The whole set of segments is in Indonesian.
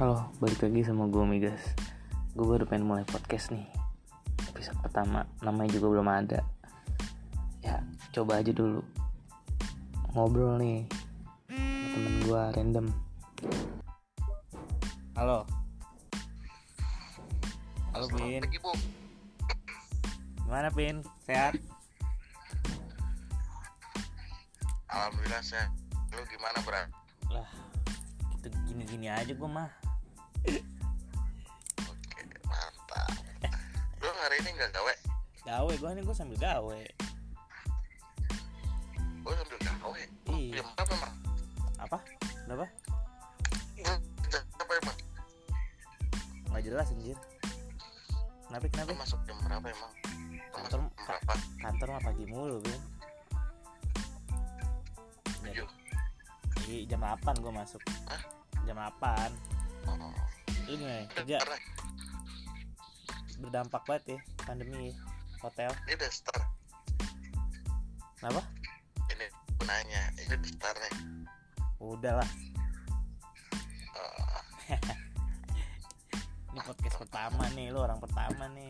Halo, balik lagi sama gue Migas Gue baru pengen mulai podcast nih Episode pertama, namanya juga belum ada Ya, coba aja dulu Ngobrol nih Sama temen gue random Halo Halo Pin. Gimana Pin? Sehat? Alhamdulillah sehat. Lu gimana, Bra? Lah, gitu gini-gini aja gue mah hari ini nggak gawe? Gawe, gue nih gue sambil gawe Gue sambil gawe. Iya. Jam berapa, emang? Apa? Kenapa? Lu Jam berapa, emang? Gak jelas anjir Kenapa, kenapa? masuk jam berapa, emang? Kantor- jam berapa? Kantor mah pagi mulu, Bin Tujuh. Jadi jam 8 gue masuk Hah? Jam 8 Oh. Lu gimana? Kerja berdampak banget ya Pandemi Hotel ini udah start. Kenapa? Ini gue nanya, ini udah start nih. Udah lah Oh, Ini podcast pertama nih Lu orang pertama nih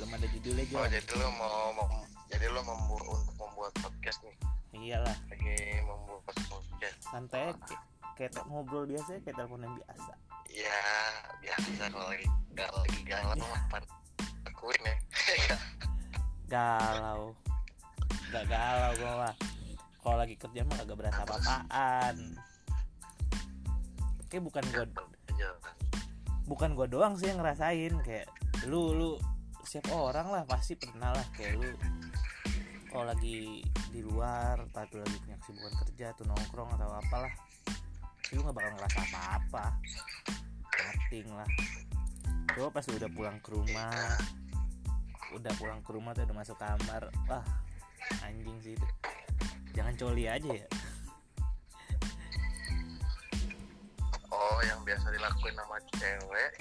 Belum ada judulnya oh, Jon jadi lu mau, mau jadi lu membuat untuk membuat podcast nih. Iyalah Lagi membuat podcast. Santai aja kayak, ngobrol biasa kayak telepon yang biasa. Ya, biasa kalau lagi nggak lagi galau apa lakuin ya. Galau. Gak galau gue mah. Kalau lagi kerja mah gak berasa apa-apaan Kayak bukan gue bukan gua doang sih yang ngerasain. Kayak lu lu siap orang lah pasti pernah lah kayak lu. Kalau lagi di luar atau lagi punya kesibukan kerja tuh nongkrong atau apalah lu nggak bakal ngerasa apa-apa nothing lah coba pas lu udah pulang ke rumah udah pulang ke rumah tuh udah masuk kamar wah anjing sih itu jangan coli aja ya Oh, yang biasa dilakuin sama cewek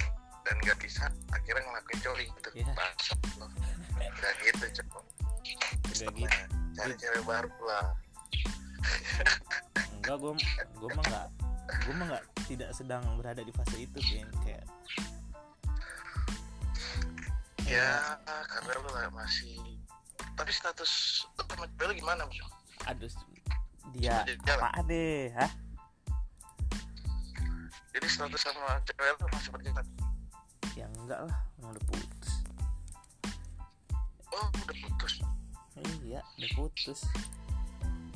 dan gak bisa akhirnya ngelakuin coli gitu. Iya. Bangsat lo. Udah gitu, cowok. udah gitu Cari cewek baru lah. enggak gue gue mah nggak gue mah nggak tidak sedang berada di fase itu Pin. kayak Ya, karena lu masih tapi status sama cewek lu gimana, Bro? aduh dia apa deh hah Jadi status sama cewek lu masih berjalan. ya enggak lah emang udah putus Oh, udah putus. iya udah putus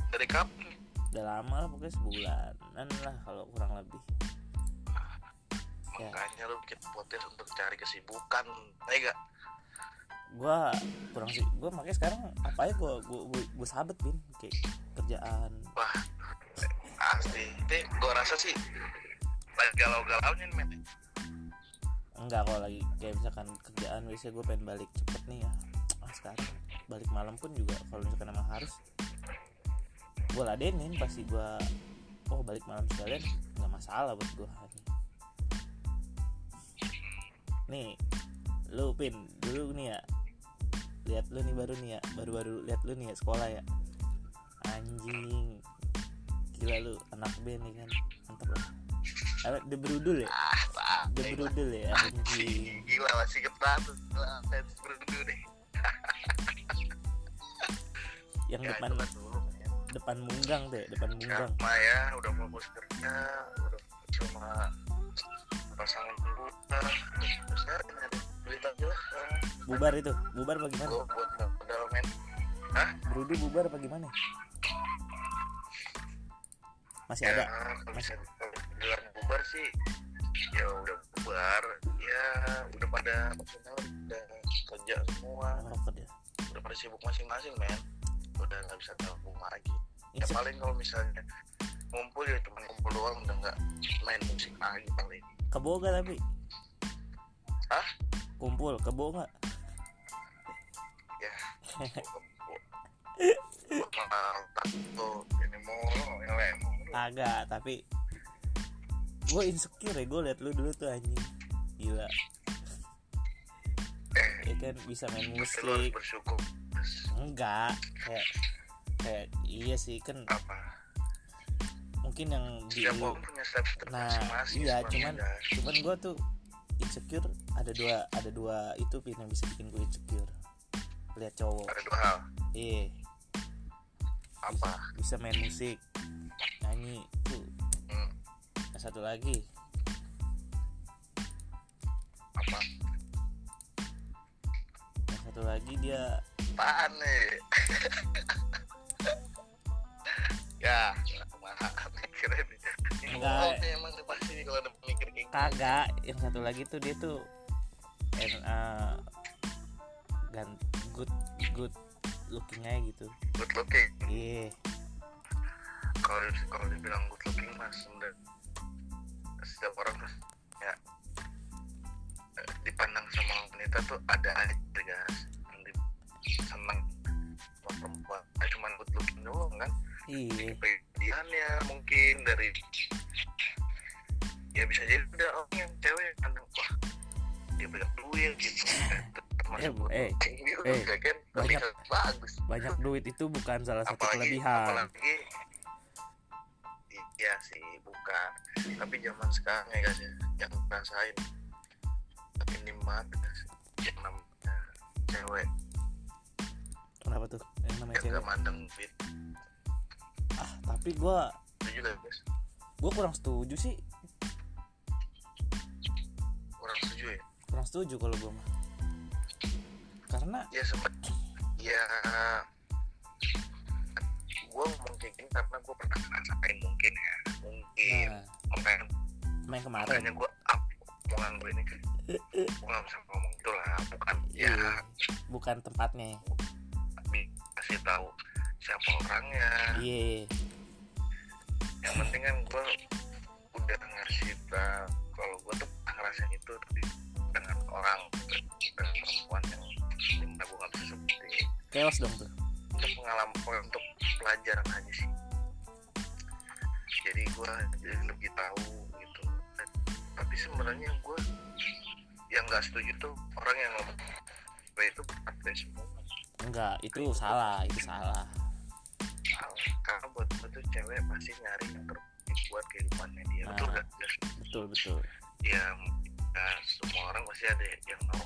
Dari kapan? Udah lama lah pokoknya sebulanan lah kalau kurang lebih Ya. Makanya lu bikin podcast untuk cari kesibukan. Tega. gua kurang sih gua makanya sekarang apa ya gua gua gua, gua sabet pin kayak kerjaan Wah, asli. Ini gua rasa sih lagi galau-galaunya nih, men. enggak kalau lagi kayak misalkan kerjaan biasanya gue pengen balik cepet nih ya ah sekarang balik malam pun juga kalau misalkan emang harus gue ladenin pasti gue oh balik malam sekalian nggak masalah buat gue nih lu pin dulu nih ya lihat lu nih baru nih ya baru-baru lihat lu nih ya sekolah ya. Anjing gila lu anak band nih kan mantap lah. Apa the brudul ya? Ah, the brudul ya anjing. Gila masih ketrat fans berdua deh. yang Ya, depan itu. Depan munggang tuh ya depan munggang Karma ya, udah fokus kerja, udah cuma pasangan. Terus nyari duit aja lah. bubar itu bubar bagaimana Gue buat modal men. Brudi bubar apa gimana masih Ya, ada kalau bilang bubar sih, ya udah bubar. Ya, udah pada maksudnya udah kerja semua, udah pada sibuk masing-masing men. Udah nggak bisa gabung lagi. Ya, paling kalau misalnya ngumpul ya cuma ngumpul doang udah nggak main musik lagi paling. Kebo gak tapi? Hah? kumpul kebo nggak? Ya agak tapi gue insecure ya gue liat lu dulu tuh anjing. Gila ya kan bisa main lu harus musik. bersyukur. Enggak kayak kayak iya sih kan apa? Mungkin yang di lu Nah, masing-masing iya, sebenarnya, cuman- guys. cuman gue tuh insecure ada dua ada dua itu pin yang bisa bikin gue insecure. Lihat cowok. Ada dua hal. Eh apa? Bisa main musik nyanyi tuh. Hmm, satu lagi. Apa satu lagi dia apaan nih? Ya nih Enggak. Emang pasti kalau ada mikir kayak gitu. kagak yang satu lagi tuh dia tuh and, uh, gan good good looking aja gitu. Good looking? Iya. Kalau kalau dibilang good looking mas udah setiap orang ya dipandang sama wanita tuh ada aja guys. Yang di- seneng sama perempuan. Eh, cuman good looking doang kan? Iya. Kepribadiannya mungkin dari ya bisa jadi ada orang yang cewek yang pandang wah dia banyak duit gitu. Termasuk Eh, eh, gitu eh, kan? Kan banyak- bagus. banyak duit itu bukan salah satu apalagi kelebihan. apalagi iya sih bukan. Tapi zaman sekarang ya guys ya yang ngerasain ini banget yang namanya cewek. Kenapa tuh? Yang namanya yang cewek? gak mandang duit. Ah tapi gue juga guys gue kurang setuju sih. Kurang setuju ya? Kurang setuju kalau gue mah. Karena ya sempet ya gue ngomong kayak gini karena gue pernah ngerasain mungkin ya. Mungkin. Nah, kemarin. makanya gue up omongan gue ini kan gue gak bisa ngomong itu lah bukan ya. Iya. bukan tempatnya. Kasih tahu siapa orangnya. Iya. Yang penting kan gue udah ngasih tahu kalau gue tuh ngerasain itu tapi dengan orang dengan perempuan yang di mana gue gak bisa sebutin. Chaos dong tuh. Untuk pengalaman untuk pelajaran aja sih. Jadi gue jadi lebih tahu gitu tapi sebenarnya gue yang nggak setuju tuh orang yang ngomong gue itu update semua. Enggak itu salah itu salah. Karena buat gue tuh cewek pasti nyari yang terbaik buat kehidupannya dia. Betul Nah. gak Jas? betul. betul ya, ya semua orang pasti ada yang mau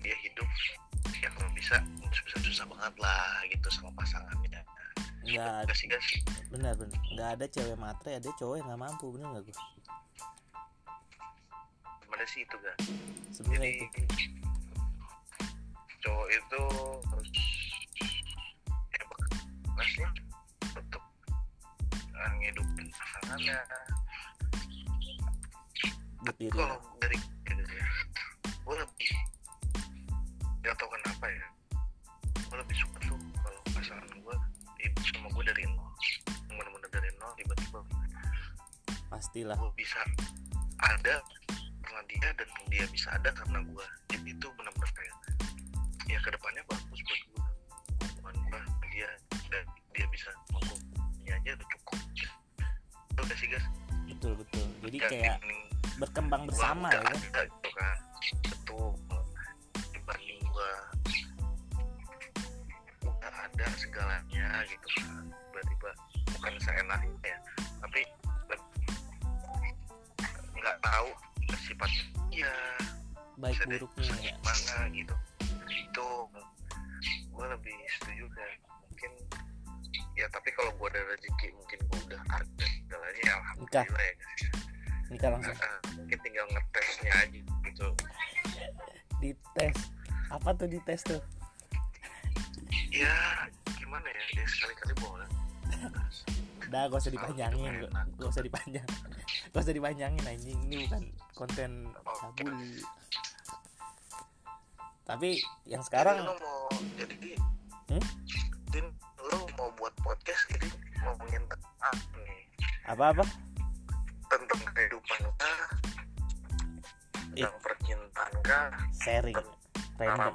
dia hidup ya kalau bisa susah susah banget lah gitu sama pasangannya. Enggak Gak guys? benar benar. Enggak ada cewek matre ada cowok yang nggak mampu bener nggak gue sebenarnya sih itu kan sebenarnya jadi itu. cowok itu harus ya berkerasnya untuk uh, ngidupin pasangannya. Berdiri kalau dari gitu ya gue lebih gak tau kenapa ya. Gue lebih suka tuh kalau pasangan gue hidup sama gue dari nol. Bener-bener dari nol tiba-tiba pastilah. gue bisa ada karena dia dan dia bisa ada karena gue jadi itu benar-benar kayak ya ke depannya bagus buat gue hubungan gue dia dan dia bisa menghukumnya aja udah cukup. Itu udah sih guys. Betul betul. Jadi Gak kayak berkembang gua bersama ya kan? ada gitu kan. Betul dibanding gue udah ada segalanya gitu kan. Tiba-tiba bukan seenaknya ya sifat dia baik bisa buruknya ya. mana gitu. Itu gue lebih setuju kayak mungkin ya tapi kalau gue ada rezeki mungkin gue udah ada segalanya ya alhamdulillah ya guys. Nikah langsung. Nah, mungkin tinggal ngetesnya aja gitu. Dites. Apa tuh dites tuh? Ya gimana ya? Ya sekali-kali boleh. Udah gak usah dipanjangin gak, gak usah dipanjang gak usah dipanjangin anjing. Ini bukan konten sabul tapi yang sekarang jadi lo mau jadi Hmm? Din, lo mau buat podcast jadi ngomongin tentang apa apa-apa? Tentang kehidupan kah? Tentang percintaan kah? Sharing. Random.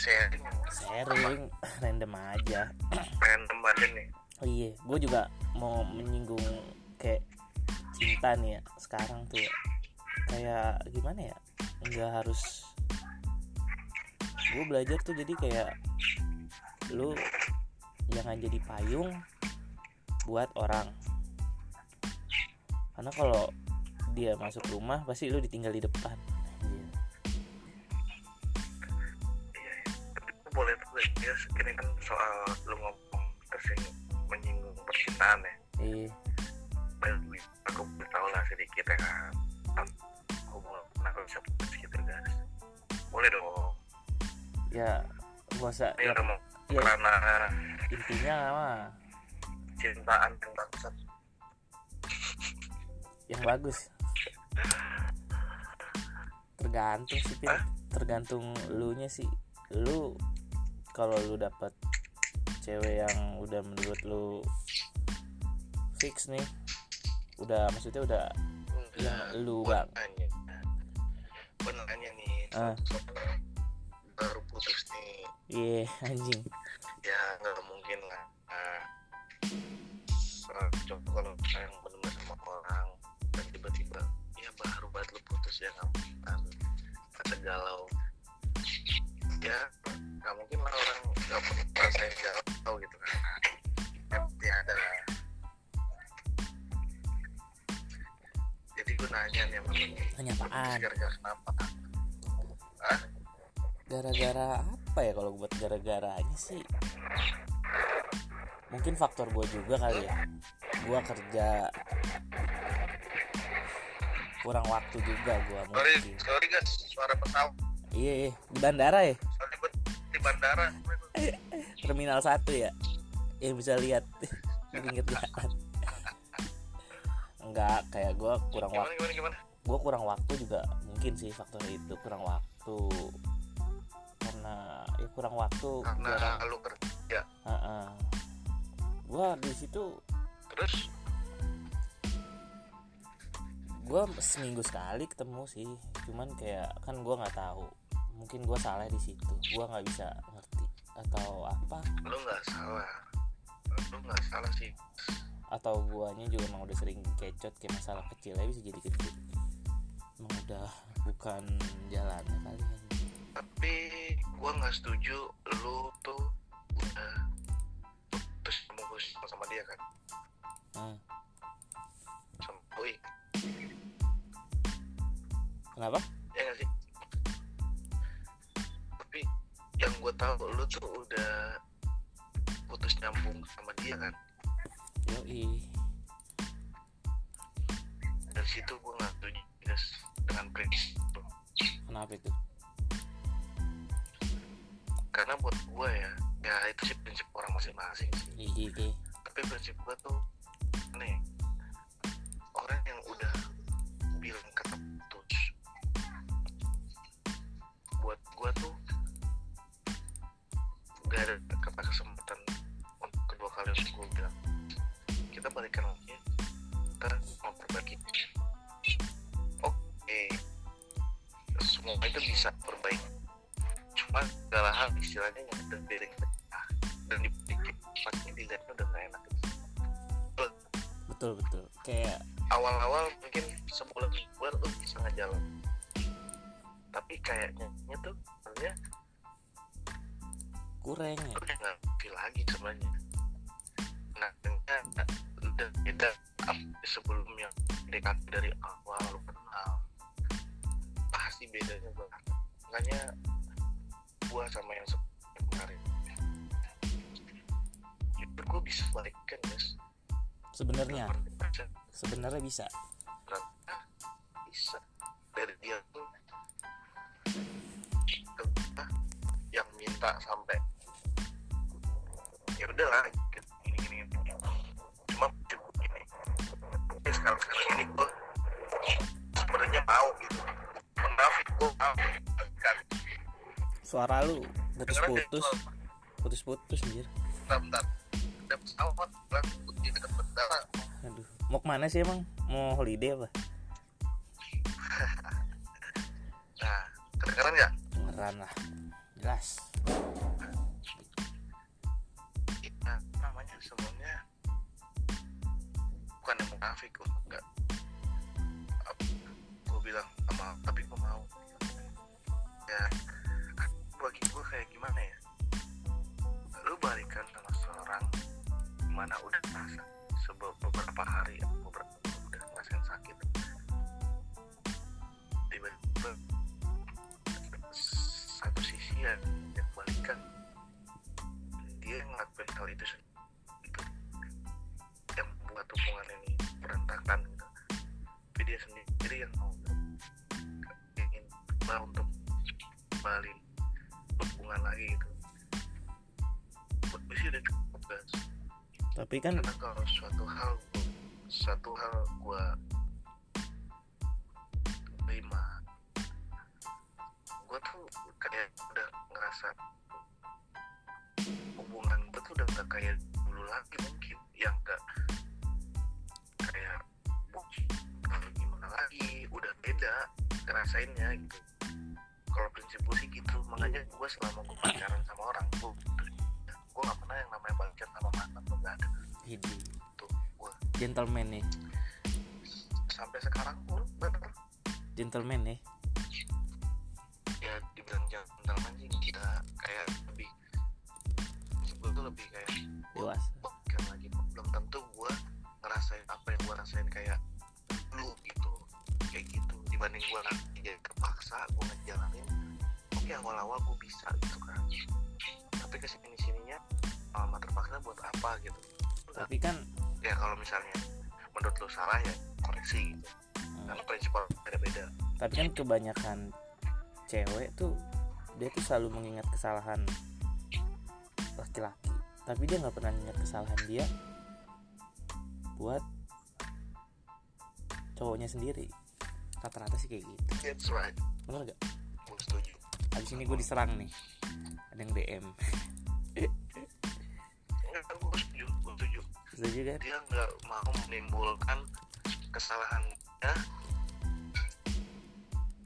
sharing. Sharing. Random aja. Random aja nih. Oh iya gue juga mau menyinggung kayak cinta nih ya sekarang tuh ya. Kayak gimana ya? Nggak harus gue belajar tuh jadi kayak lu jangan jadi payung buat orang. Karena kalau dia masuk rumah pasti lu ditinggal di depan. Iya iya. boleh tuh ya ini kan soal lu ngomong kesing menyinggung percintaan ya. Iya aku tahu lah sedikit ya kan. Hubungan aku bisa putus gitu guys. Boleh dong. Ya gak usah ya, mau ya, karena intinya mah cintaan yang bagusan yang bagus. Tergantung sih Pin. Hah? tergantung lu nya sih. Lu kalau lu dapet cewek yang udah menurut lu fix nih udah maksudnya udah yang lu bang. gue nanya nih Ah. baru putus nih. Iya anjing. Ya nggak mungkin lah. Nah, coba kalau sayang benar sama orang dan tiba-tiba ya baru banget lu putus ya nggak mungkin. Kata galau. Ya nggak mungkin lah orang nggak pernah ngerasain galau gitu kan. Ya pasti ada gue nanya nih sama lu. Nanya apaan? Gara-gara kenapa? Ah gara-gara apa ya kalau buat gara-garanya sih? Mungkin faktor gue juga kali ya. Gue kerja kurang waktu juga gue sorry mungkin. sorry guys suara pesawat. Iya iya. Di bandara ya? Gue di bandara. Terminal satu ya? Yang bisa lihat di pinggir jalan enggak kayak gue kurang gimana waktu gimana gimana? gue kurang waktu juga mungkin sih faktor itu kurang waktu. Karena ya kurang waktu karena jarang. lu kerja. Gue di situ terus? Gue seminggu sekali ketemu sih cuman kayak kan gue nggak tahu. Mungkin gue salah di situ gue nggak bisa ngerti atau apa. Lu nggak salah. Lu nggak salah sih atau guanya juga emang udah sering kecot kayak masalah kecil ya bisa jadi gede. Emang udah bukan jalannya kali. Ya tapi gua nggak setuju lu tuh udah putus sama gue sama dia kan? Hmm. sama Boy kenapa? Ya nggak sih? Tapi yang gue tahu lu tuh udah putus nyambung sama dia kan yoi. Dari situ gue nggak setuju dengan prinsip kenapa itu? Karena buat gue ya ya itu sih prinsip orang masing-masing sih. Iya iya tapi prinsip gue tuh nih orang yang udah bilang kata putus buat gue tuh gak ada kata kesempatan untuk kedua kali untuk gue bilang kita balikan lagi ya. kita mau perbaiki. Oke. Semua itu bisa perbaiki cuma segala hal istilahnya yang beda dan dipikir pasti dilihatnya udah gak enak. Betul. Betul kayak awal-awal mungkin sebulan sebulan lu bisa ngejalan. Tapi kayaknya tuh sebenarnya kurang ya. lagi sebenarnya. Nah ternyata udah beda ap- sebelum yang dekat dari awal lu kenal pasti bedanya banget. Makanya gua sama yang sebelumnya kemarin. Itu gua bisa balikan guys sebenarnya. 80% sebenarnya bisa. Bisa. Dari dia tuh yang minta sampai ya udahlah ya sekarang sekarang ini gue sebenarnya mau gitu. Menafik gue mau kan. Suara lu putus-putus. Putus-putus anjir. Bentar bentar. Ada pesawat bilang di dekat bandara aduh mau ke mana sih emang? Mau holiday apa? Nah kedengeran nggak? Beneran lah. Jelas beberapa hari ya, beberapa udah ngerasain sakit. Tiba-tiba satu sisi ya yang balikan dia ngelakuin hal itu sendiri. Tapi kan karena kalau suatu hal suatu hal gue terima gue tuh kayak udah ngerasa hubungan gue tuh udah gak kayak dulu lagi mungkin. Yang gak kayak "Wah, gimana lagi? Udah beda ngerasainnya gitu. Kalau prinsip gue sih gitu. Makanya gue selama gue pacaran sama orang gue gue gak pernah yang namanya pacaran sama mantan tuh gak ada ini tuh gentleman nih. Sampai sekarang pun bener. Gentleman nih. Ya dibilang gentleman sih kita kayak lebih gue tuh lebih kayak dewasa. bukan lagi belum tentu gue ngerasain apa yang gue rasain kayak lu gitu. Kayak gitu dibanding gue nanti jadi terpaksa gue ngejalanin oke awal-awal gue bisa gitu kan. Tapi ke sini sininya lama terpaksa buat apa gitu tapi kan ya kalau misalnya menurut lu salah ya koreksi gitu. Hmm, karena prinsip orang beda-beda. Tapi kan kebanyakan cewek tuh dia tuh selalu mengingat kesalahan laki-laki. Tapi dia nggak pernah ingat kesalahan dia buat cowoknya sendiri. Rata-rata sih kayak gitu. That's right. Bener gak gue setuju. Habis ini gue diserang nih. Ada yang DM Enggak, gue setuju gue setuju setuju kan dia nggak mau menimbulkan kesalahan dia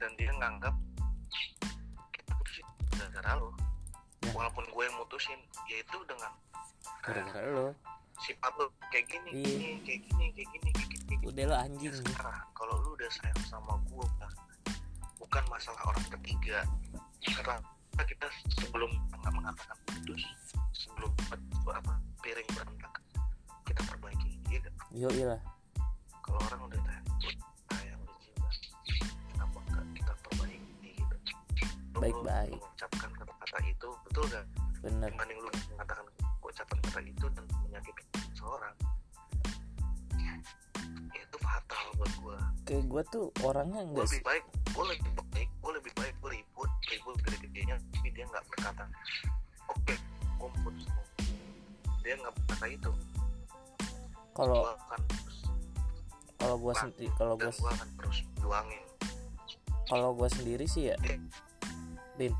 dan dia nganggap kita putusin gara-gara lo Ya. walaupun gue yang mutusin ya itu dengan gara-gara lo sifat lo kayak gini Iya. gini kayak gini kayak gini kayak gini, kayak gini. udah lo anjing Ya sekarang kalau lu udah sayang sama gue bukan masalah orang ketiga karena kita sebelum nggak mengatakan putus sebelum apa piring berantakan kita perbaiki iya kan? yo lah. Kalau orang udah sayang udah cinta kenapa enggak kita perbaiki? Gitu. Lu- Baik-baik. lu mengucapkan kata-kata itu betul gak bener dibanding lu mengatakan ucapan kata itu dan menyakiti seseorang. Ya itu fatal buat gua. Kayak gue tuh orangnya enggak lebih baik gue lebih baik gue lebih baik gue ribut ribut gede-gedenya tapi dia nggak berkata oke gue putus. Lu." dia nggak berkata itu. Kalau kalau gue sendiri kalau gue gue akan terus juangin. kalau gue sendiri sih ya Din.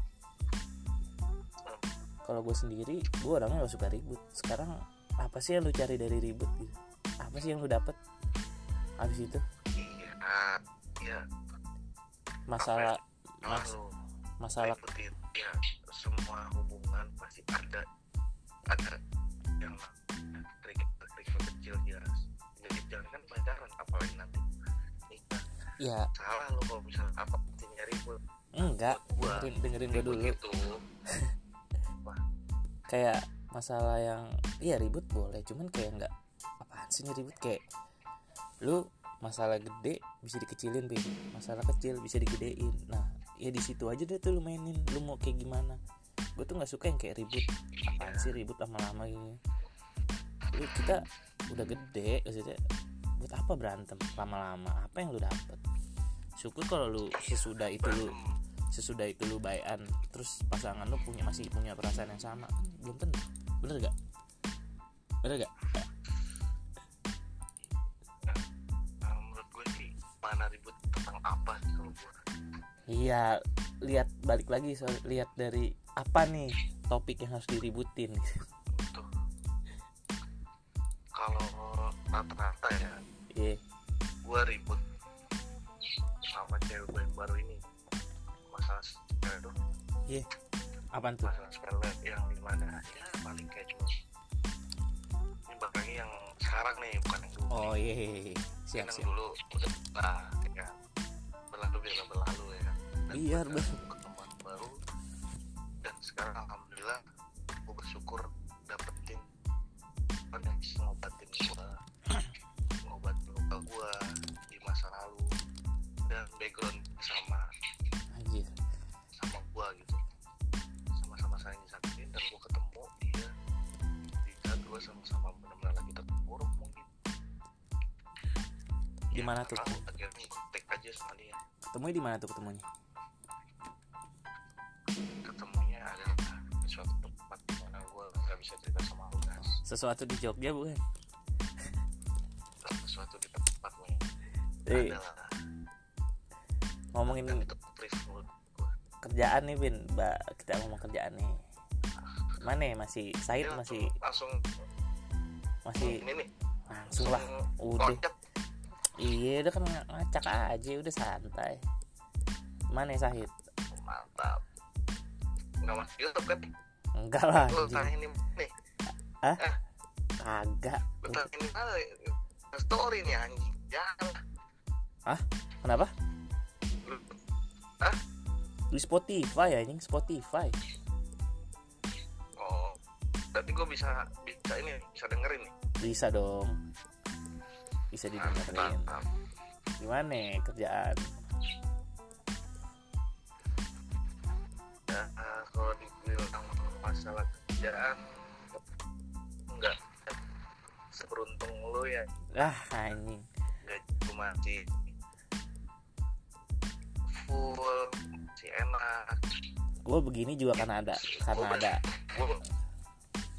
Kalau gue sendiri gue orangnya gak suka ribut. Sekarang apa sih yang lu cari dari ribut gitu apa sih yang lu dapet? Habis itu? Iya ya? Masalah kalau mas- masalah ributin ya semua hubungan pasti ada. Ada yang kerikil kecil jelas. Jadi jangan kan pacaran apalagi nanti nikah. Ya. Salah lo kalau misalnya apa pentingnya ribut. Enggak. Gua. Dengerin dengerin gue dulu. Gitu. Kayak masalah yang iya ribut boleh. Cuman kayak enggak apaan sih ribut? Kayak lu masalah gede bisa dikecilin Bin. masalah kecil bisa digedein. Nah ya di situ aja deh tuh lu mainin lu mau kayak gimana. Gue tuh nggak suka yang kayak ribut. Apaan sih ribut lama-lama gini lu kita udah gede maksudnya buat apa berantem lama-lama? Apa yang lu dapet? Syukur kalau lu sesudah itu lu sesudah itu lu bayan terus pasangan lu punya masih punya perasaan yang sama. Belum tentu. Bener gak bener gak Nah, menurut gue sih mana ribut tentang apa iya lihat balik lagi soal lihat dari apa nih topik yang harus diributin. Kalau rata-rata ya iya. gue ribut sama cewek gue yang baru ini. Masalah sepele tuh iya. Apaan tuh? Masalah sepele yang di mana ya paling kayak cuma ini bakal yang sekarang nih bukan yang dulu. Oh iya iya, iya. siap yang siap. dulu udah nah, ya berlalu biar berlalu ya Dan Biar ber- ketemu teman baru dan sekarang alhamdulillah gue bersyukur dapetin yang bisa ngobatin gue ngobatin luka gue di masa lalu dan background sama anjir. sama gue gitu. Sama-sama saling disakitin dan gue ketemu dia di gue sama-sama benar-benar lagi terpuruk mungkin. Di mana tuh? tahu, akhirnya kontak aja sama dia. Ketemunya di mana tuh ketemunya bisa cerita sama lu guys sesuatu di Jogja bukan? Sesuatu di tempat gue eh, adalah ngomongin kerjaan nih Bin. Mbak kita ngomong kerjaan nih. Mana ya? masih Said Dia masih langsung masih ini nih. langsung lah. Langsung udah. loncat. iya udah kan ngacak aja udah santai. Mana ya Sahid mantap. Nggak masuk YouTube kan enggak lah lu tanya ini nih. Kagak. Lu tanya ini mana story nih anjing. Jangan. Kenapa? Lu di Spotify ya anjing Spotify. Oh berarti gue bisa bisa ini bisa dengerin nih. Bisa dong. Bisa didengerin. Mantap gimana ya kerjaan? Ya, eh, kalau dibilang masalah kerjaan enggak. Seberuntung lu ya. Ah anjing. Gaji lu masih full masih enak. Gue begini juga karena ada karena Gua ada gue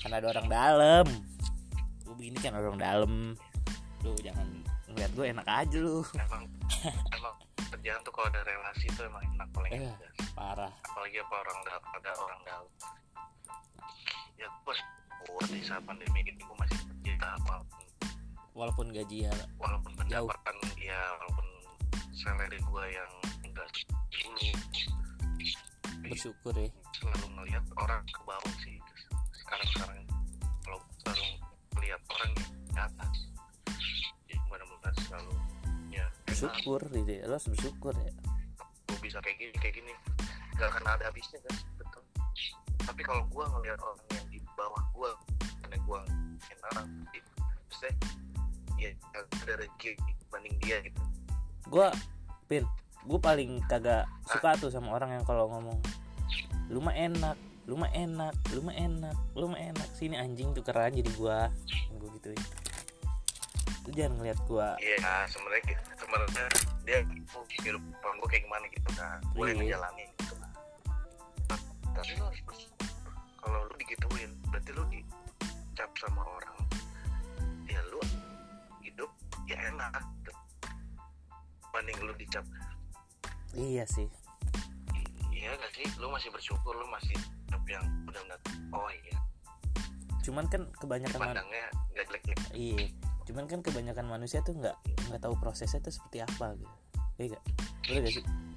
karena ada orang dalam gue begini kan orang dalam lu jangan ngeliat gue enak aja lu. Emang emang kerjaan tuh kalau ada relasi tuh emang enak paling enak. parah. Apalagi apa orang dalam ada orang dalam ya gue gue di saat pandemi ini gue masih kerja apa pun walaupun gaji ya walaupun pendapatan ya walaupun salary gue yang enggak dulu bersyukur ya. Selalu ngelihat orang ke bawah sih sekarang sekarang kalau selalu melihat orang yang di atas ya benar-benar selalu ya bersyukur gitu ya. lo harus bersyukur ya. Gue bisa kayak gini kayak gini. Gak akan ada habisnya guys betul tapi kalau gue ngelihat orang yang di bawah gue karena gue orang maksudnya ya ada rezeki dibanding dia gitu gue pin gue paling kagak suka tuh sama orang yang kalau ngomong lu mah enak lu mah enak lu mah enak lu mah enak sini anjing tukeran jadi gua gue gituin lu jangan ngeliat gua iya sebenarnya gitu. sebenarnya dia oh, kehidupan gue kayak gimana gitu kan gue yang Iya. ngejalanin gitu kan tapi bersyukur. kalau lu digituin berarti lu dicap sama orang. Ya lu hidup ya enak. Gitu. banding lu dicap. Iya sih. Iya gak sih? Lu masih bersyukur lu masih hidup yang benar-benar oh iya. Cuman kan kebanyakan pandangnya gak jelek jelek iya. Cuman kan kebanyakan manusia tuh nggak nggak tahu prosesnya tuh seperti apa gitu. Iya gak boleh gak sih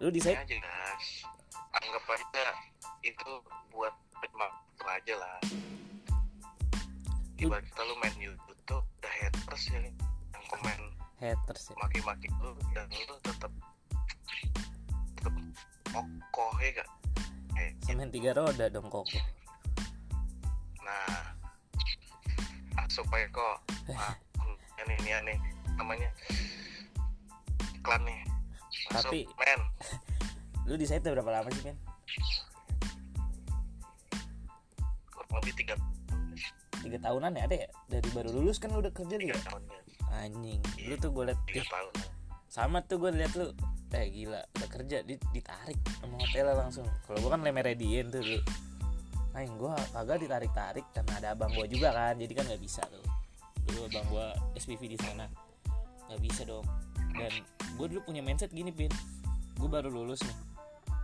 lu site aja guys anggap aja itu buat waktu aja lah. Ibarat kita lu main YouTube tuh udah haters ya yang komen. Haters ya? Maki-maki lu dan lu tetap tetap kokoh ya gak eh, semen tiga roda dong kok nah ah, supaya kok ah, ini ini nih namanya iklan nih Tapi- men. Lu di site berapa lama sih men kurang lebih tiga tiga tahunan ya ada ya? Dari baru lulus kan lu udah kerja tiga juga tahun ya anjing lu tuh gue liat tiga tahun. Sama tuh gue liat lu eh gila udah kerja di, ditarik sama hotelnya langsung. Kalau gue kan lemeredian tuh dulu. Aing gue kagak ditarik tarik karena ada abang gue juga kan jadi kan nggak bisa tuh. Dulu abang gue SPV di sana. Nggak bisa dong dan gue dulu punya mindset gini pin. Gue baru lulus nih.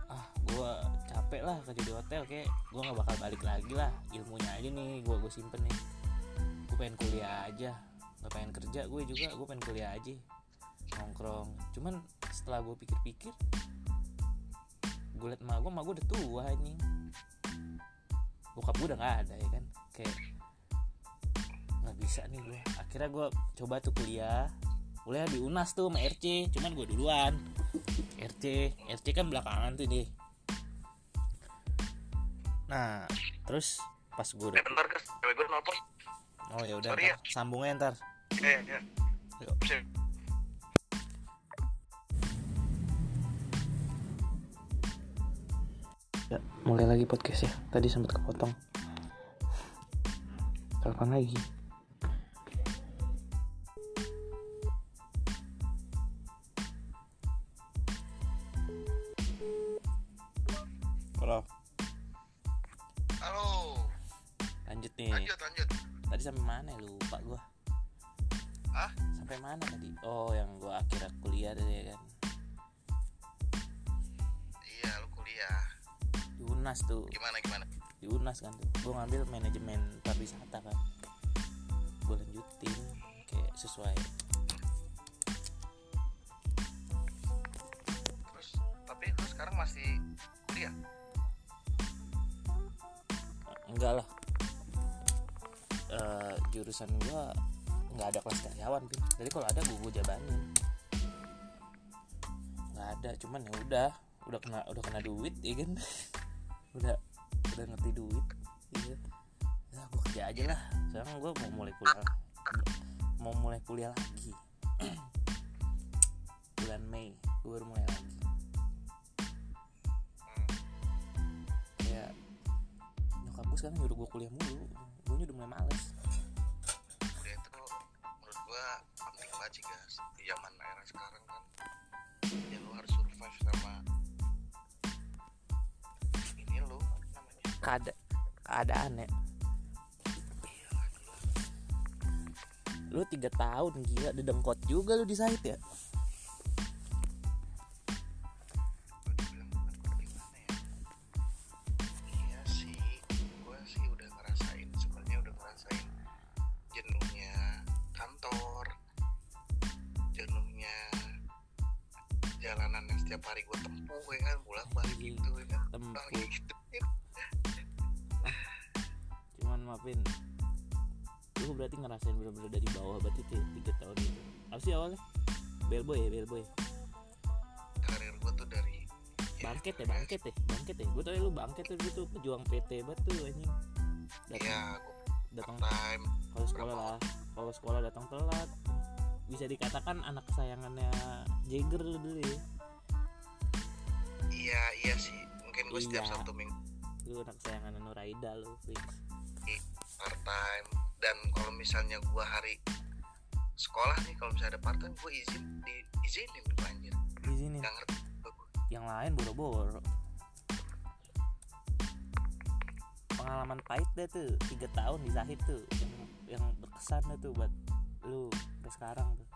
Ah gue capek lah kerja di hotel kayak gue nggak bakal balik lagi lah. Ilmunya aja nih gue gue simpen nih. Gue pengen kuliah aja. Nggak pengen kerja gue juga gue pengen kuliah aja. Nongkrong. Cuman setelah gue pikir-pikir gue liat emak gue emak gue udah tua anjing. Bokap gue udah nggak ada ya kan? Kayak nggak bisa nih gue akhirnya gue coba tuh kuliah kuliah di unas tuh sama RC cuman gue duluan RC RC kan belakangan tuh deh nah terus pas gue udah bentar guys cewek gue nelfon oh ya udah Sorry ya. sambungnya ntar eh ya Yuk. Sip. Ya, mulai lagi podcast ya. Tadi sempat kepotong. Kapan lagi? Halo, halo lanjut nih. lanjut lanjut Tadi sampai mana ya? Lupa gua. Hah? Sampai mana tadi? Oh, yang gua akhirnya kuliah tadi ya kan. iya lu kuliah Di UNAS tuh. gimana gimana Di UNAS kan tuh. Gua ngambil manajemen pariwisata kan. Gua lanjutin kayak sesuai terus tapi lu sekarang masih enggak lah. Eh, jurusan gua nggak ada kelas karyawan Pin. jadi kalau ada gua, gua jabanin. Nggak ada cuman ya udah udah kena udah kena duit ya kan? Udah udah ngerti duit ya gua kerja aja lah. Sekarang gua mau mulai kuliah mau mulai kuliah lagi. Bulan Mei gua baru mulai lagi gue sekarang nyuruh gue kuliah mulu. Gue udah mulai males. Kuliah itu menurut gua penting banget sih guys. Di zaman era sekarang kan ya lu harus survive sama ini apa namanya? Keada keadaan ya. Lu tiga tahun gila. Dedengkot juga lu di site ya pejuang PT tuh anjing. Datang Iya, datang time. kalau sekolah lah. Kalau sekolah datang telat. Bisa dikatakan anak kesayangannya Jagger dulu ya. Iya, iya sih. Mungkin gue setiap Iya. Sabtu minggu. Lu anak kesayangannya Nuraida lu fix. Part time. Dan kalau misalnya gua hari sekolah nih kalau misalnya ada part time gue izin di izinin gue anjir. Di sini nggak ngerti yang lain boro-boro pengalaman pahit deh tuh tiga tahun di Zahid tuh yang yang berkesan deh tuh buat lu sampai sekarang tuh.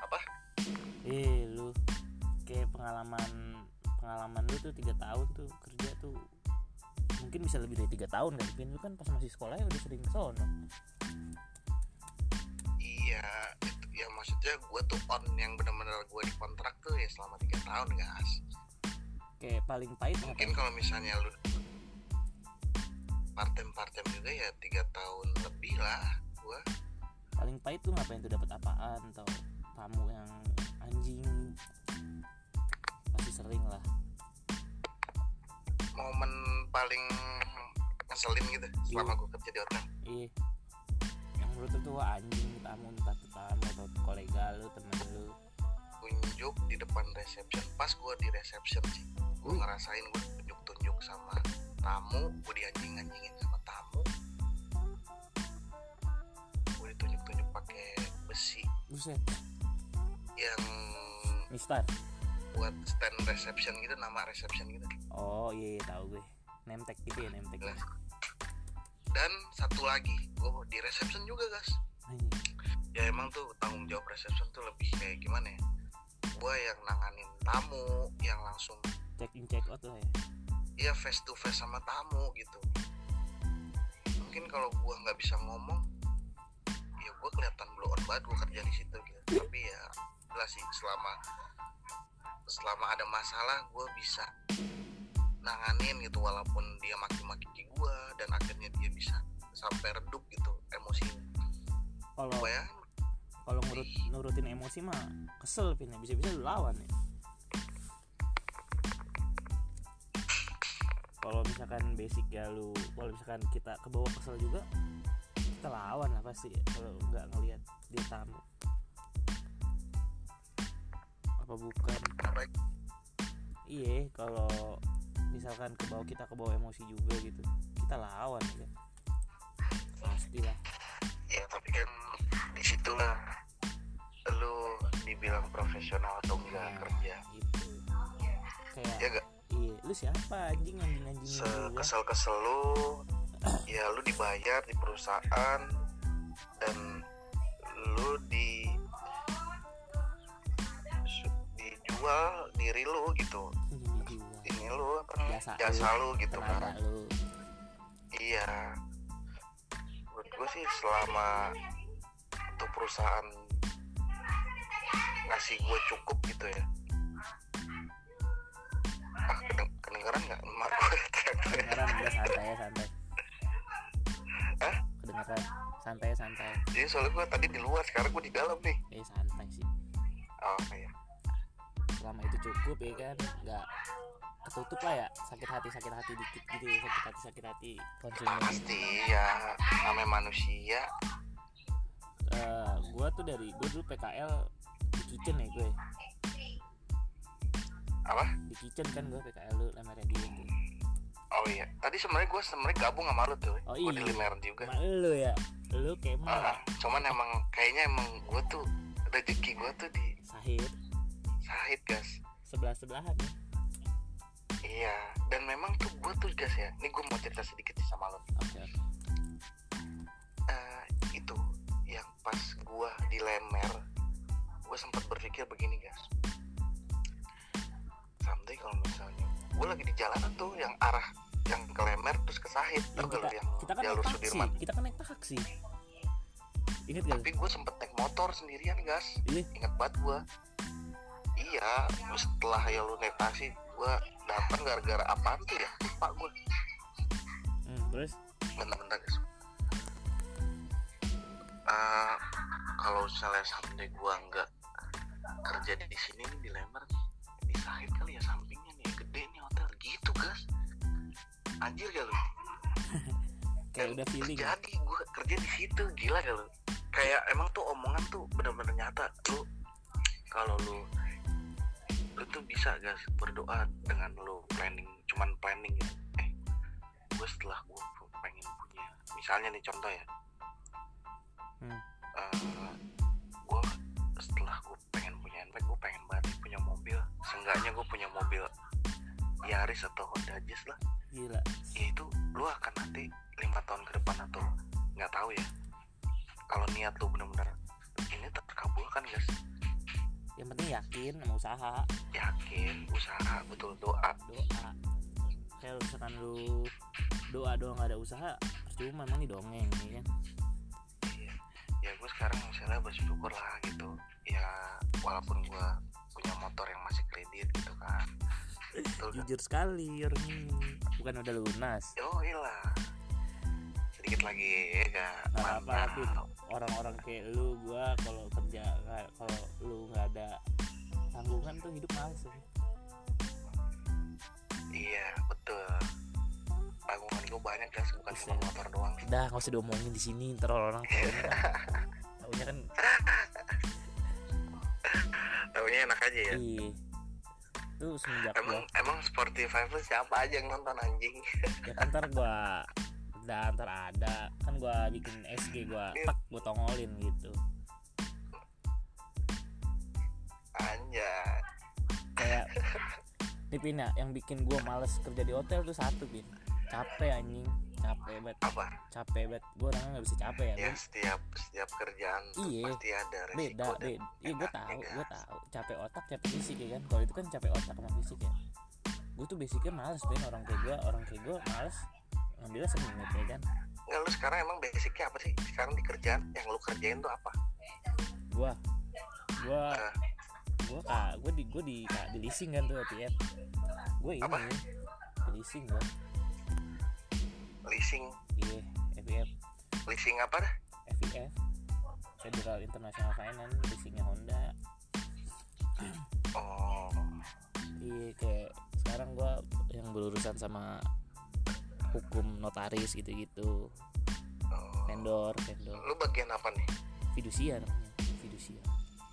Apa? Eh lu kayak pengalaman pengalaman lu tuh tiga tahun tuh kerja tuh mungkin bisa lebih dari tiga tahun kan Pin? lu kan pas masih sekolah ya udah sering ke sono. Iya ya maksudnya gue tuh on yang benar-benar gue dikontrak tuh ya selama tiga tahun guys. Kayak paling pahit mungkin kalau misalnya lu part time part time juga ya tiga tahun lebih lah gue paling pahit tuh ngapain tuh? Dapat apaan? Atau tamu yang anjing? Pasti sering lah. Momen paling ngeselin gitu selama gue kerja di hotel. Iya menurut lu tuh wah anjing tamu entah tamu atau kolega lu temen lu? Tunjuk di depan reception. Pas gue di reception sih gue Wih. ngerasain gue tunjuk-tunjuk sama tamu gue dianjing-anjingin sama tamu. Gue ditunjuk-tunjuk pakai besi. Buset. Yang Mister. buat stand reception gitu nama reception gitu. Oh iya, iya tahu gue. Nemtek gitu ya nemtek. Ya dan satu lagi gue di reception juga guys. Ya emang tuh tanggung jawab reception tuh lebih kayak gimana ya? Gue yang nanganin tamu yang langsung check in check out lah ya. Ya face to face sama tamu gitu. Mungkin kalau gua nggak bisa ngomong ya gua kelihatan blow on banget gua kerja di situ gitu. Tapi ya jelas sih selama selama ada masalah gua bisa nanganin gitu walaupun dia maki-maki gua dan akhirnya dia bisa sampai redup gitu emosinya kalau ya? kalau nurut nurutin emosi mah kesel pin bisa bisa lu lawan ya. Kalau misalkan basic ya lu kalau misalkan kita ke bawah kesel juga kita lawan lah pasti ya, kalau nggak ngelihat dia tamu. Apa bukan? Iya kalau misalkan ke bawah kita ke bawah emosi juga gitu. Kita lawan ya. Pastilah. Ya tapi kan di situlah lu dibilang profesional atau enggak Nah, kerja. gitu. Kayak ya gak iya lu siapa anjing anjing anjing gua sekesel kesel lu ya lu dibayar di perusahaan dan lu di dijual diri lu gitu. Ini lu apa Jasa jasa lu gitu tenaga kan. lu. Iya. Menurut gue sih selama untuk perusahaan ngasih gue cukup gitu ya. Ah kedeng- kedengeran nggak emak gue kedengeran udah santai ya santai. Hah? kedengeran. Santai santai. Jadi soalnya gue tadi di luar sekarang gue di dalam nih. Eh santai sih. Oh iya. Selama itu cukup ya kan? Nggak ketutup lah ya sakit hati sakit hati dikit gitu ya sakit hati sakit hati. Konsumen. Pasti ya namanya manusia. Eh, gua tuh dari gua dulu PKL di kitchen ya gue. Apa? Di kitchen kan gua PKL lu lama radio tuh. Oh iya tadi sebenarnya gue sebenarnya gabung sama lu tuh. Oh, gue di iya. Limer juga. sama lu ya. Lu kayak mah cuman emang kayaknya emang gue tuh rezeki gue tuh di sahid. Sahid gas sebelah sebelahan ya Iya, dan memang tuh gue tuh gas ya. Ini gue mau cerita sedikit sih sama lo. oke Eh, itu yang pas gue di Lemer, gue sempat berpikir begini gas. Someday kalau misalnya gue lagi di jalanan tuh yang arah yang ke Lemer terus ke Sahid, Ya, kita, yang kita kan naik jalur taksi Sudirman. kita kan naik taksi ingat gak? Tapi gue sempet naik motor sendirian gas. Iya. Ingat banget gue. Iya, setelah ya lu naik taksi, gue datang gara-gara apaan tuh ya? Lupa gue. hmm, terus? Bentar-bentar guys. Eh, kalau misalnya someday gua nggak kerja di sini nih di Lember di Sahid kali ya sampingnya nih gede nih hotel. Gitu guys. Anjir gak lu kayak udah feeling jadi gua kerja di situ gila gak lu kayak emang tuh omongan tuh bener-bener nyata. Lu kalau lu lu tuh bisa guys berdoa dengan lu? Planning cuman planning gitu. Eh gue setelah gue pengen punya misalnya nih contoh ya. Hmm. gue setelah gue pengen punya handbag gue pengen banget punya mobil. Seenggaknya gue punya mobil Yaris atau Honda Jazz lah. Gila. Ya itu lu akan nanti lima tahun ke depan atau nggak tahu ya. Kalau niat lu bener-bener ini terkabulkan guys yang penting yakin sama usaha. Yakin usaha betul doa. Doa. Kayak misalkan lu doa doang gak ada usaha percuma memang nih dongeng ya kan? Iya. ya gue sekarang misalnya bersyukur lah gitu. Ya walaupun gue punya motor yang masih kredit gitu kan. Betul kan? jujur sekali orang ini bukan udah lunas. Oh lah sedikit lagi ya gak nggak apa orang-orang kayak lu gua kalau kerja kalau lu nggak ada tanggungan tuh hidup males ya. iya betul. Tanggungan gue banyak guys bukan cuma Buset. motor doang. Udah nggak usah diomongin di sini ntar orang tahu taunya kan taunya enak aja ya. Iya. Tuh semenjak emang gua emang Spotify lu siapa aja yang nonton anjing? Ya kan ntar gua udah ntar ada. Kan gua bikin SG gua tak gua tongolin gitu. Anjay. Kayak nih Pin ya yang bikin gua males kerja di hotel tuh satu Pin. Capek anjing. Capek banget. Apa? Capek banget. Gua orangnya nggak bisa capek ya ya setiap setiap kerjaan Iya. pasti ada resiko beda beda. Iya gue tahu gue guys. tahu. Capek otak capek fisik ya kan? Kalau itu kan capek otak sama fisik ya. Gue tuh basicnya males Ben orang kayak gue orang kayak gue males ngambilnya semenit ya kan? Nggak, lu sekarang emang basicnya apa sih? Sekarang di kerjaan yang lu kerjain tuh apa? Gue gue Eh. gue kak gue di gue di kak di leasing kan tuh FIF gue ini Apa? di leasing gue leasing. Iya FIF leasing apa dah? FIF Federal International Finance leasingnya Honda. Oh. Iya kayak sekarang gue yang berurusan sama hukum notaris gitu-gitu. Oh. vendor vendor. Lu bagian apa nih? Fidusia namanya fidusia.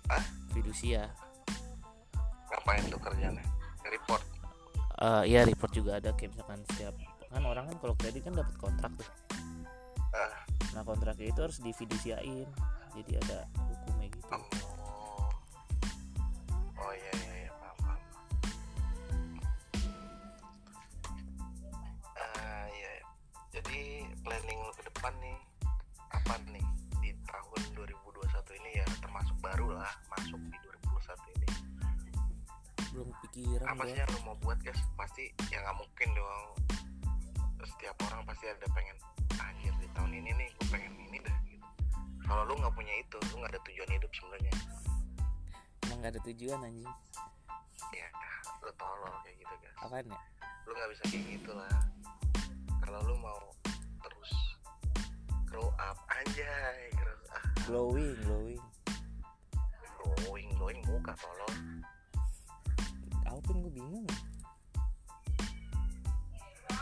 Hah? fidusia. Ngapain tuh kerjanya report? Eh iya report juga ada kayak misalkan setiap kan orang kan kalau kredit kan dapat kontrak tuh. Ah. nah kontraknya itu harus difidusiain. Jadi ada hukumnya gitu. Oh. Oh iya iya depan nih? Apa nih? Di tahun 2021 ini ya termasuk baru lah masuk di 2021 ini. Belum pikiran apa sih yang lu mau buat guys? Pasti ya nggak mungkin dong. Setiap orang pasti ada pengen anjir di tahun ini nih gue pengen ini dah gitu. Kalau lu nggak punya itu lu nggak ada tujuan hidup sebenarnya. Emang gak ada tujuan anjing. Ya lu tolol kayak gitu guys. Apaan ya? Lu nggak bisa kayak gitu lah. Kalau lu mau grow up anjay grow up. Glowing glowing. Glowing glowing muka tolol apa pun gue bingung.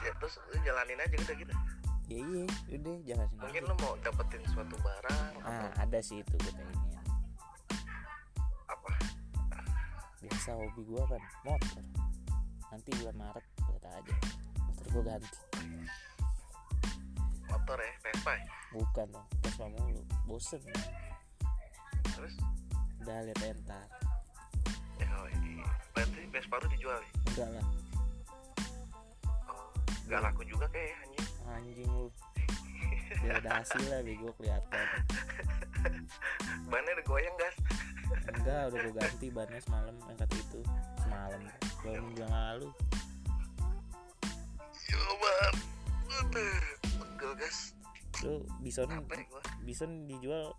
Ya terus lu jalanin aja udah gitu. Ya iya udah jangan sini mungkin lu mau dapetin suatu barang ah atau ada sih itu gue pengen. Apa? Biasa hobi gue kan motor. Nanti bulan Maret lihat aja. Motor gue ganti motor ya Vespa ya? bukan dong Vespa mulu. Bosen. Terus? Udah lihat entar ya oh, ini. Berarti Vespa lu dijual nih enggak lah. Oh nggak laku juga kayak anjing. Anjing lu. Biar ada hasil lah bego kelihatan. Bannya udah goyang gas. Enggak udah gue ganti bannya semalam yang kata itu. Semalam minggu yang lalu. Coba aduh pegel gas lu bison gua? bison dijual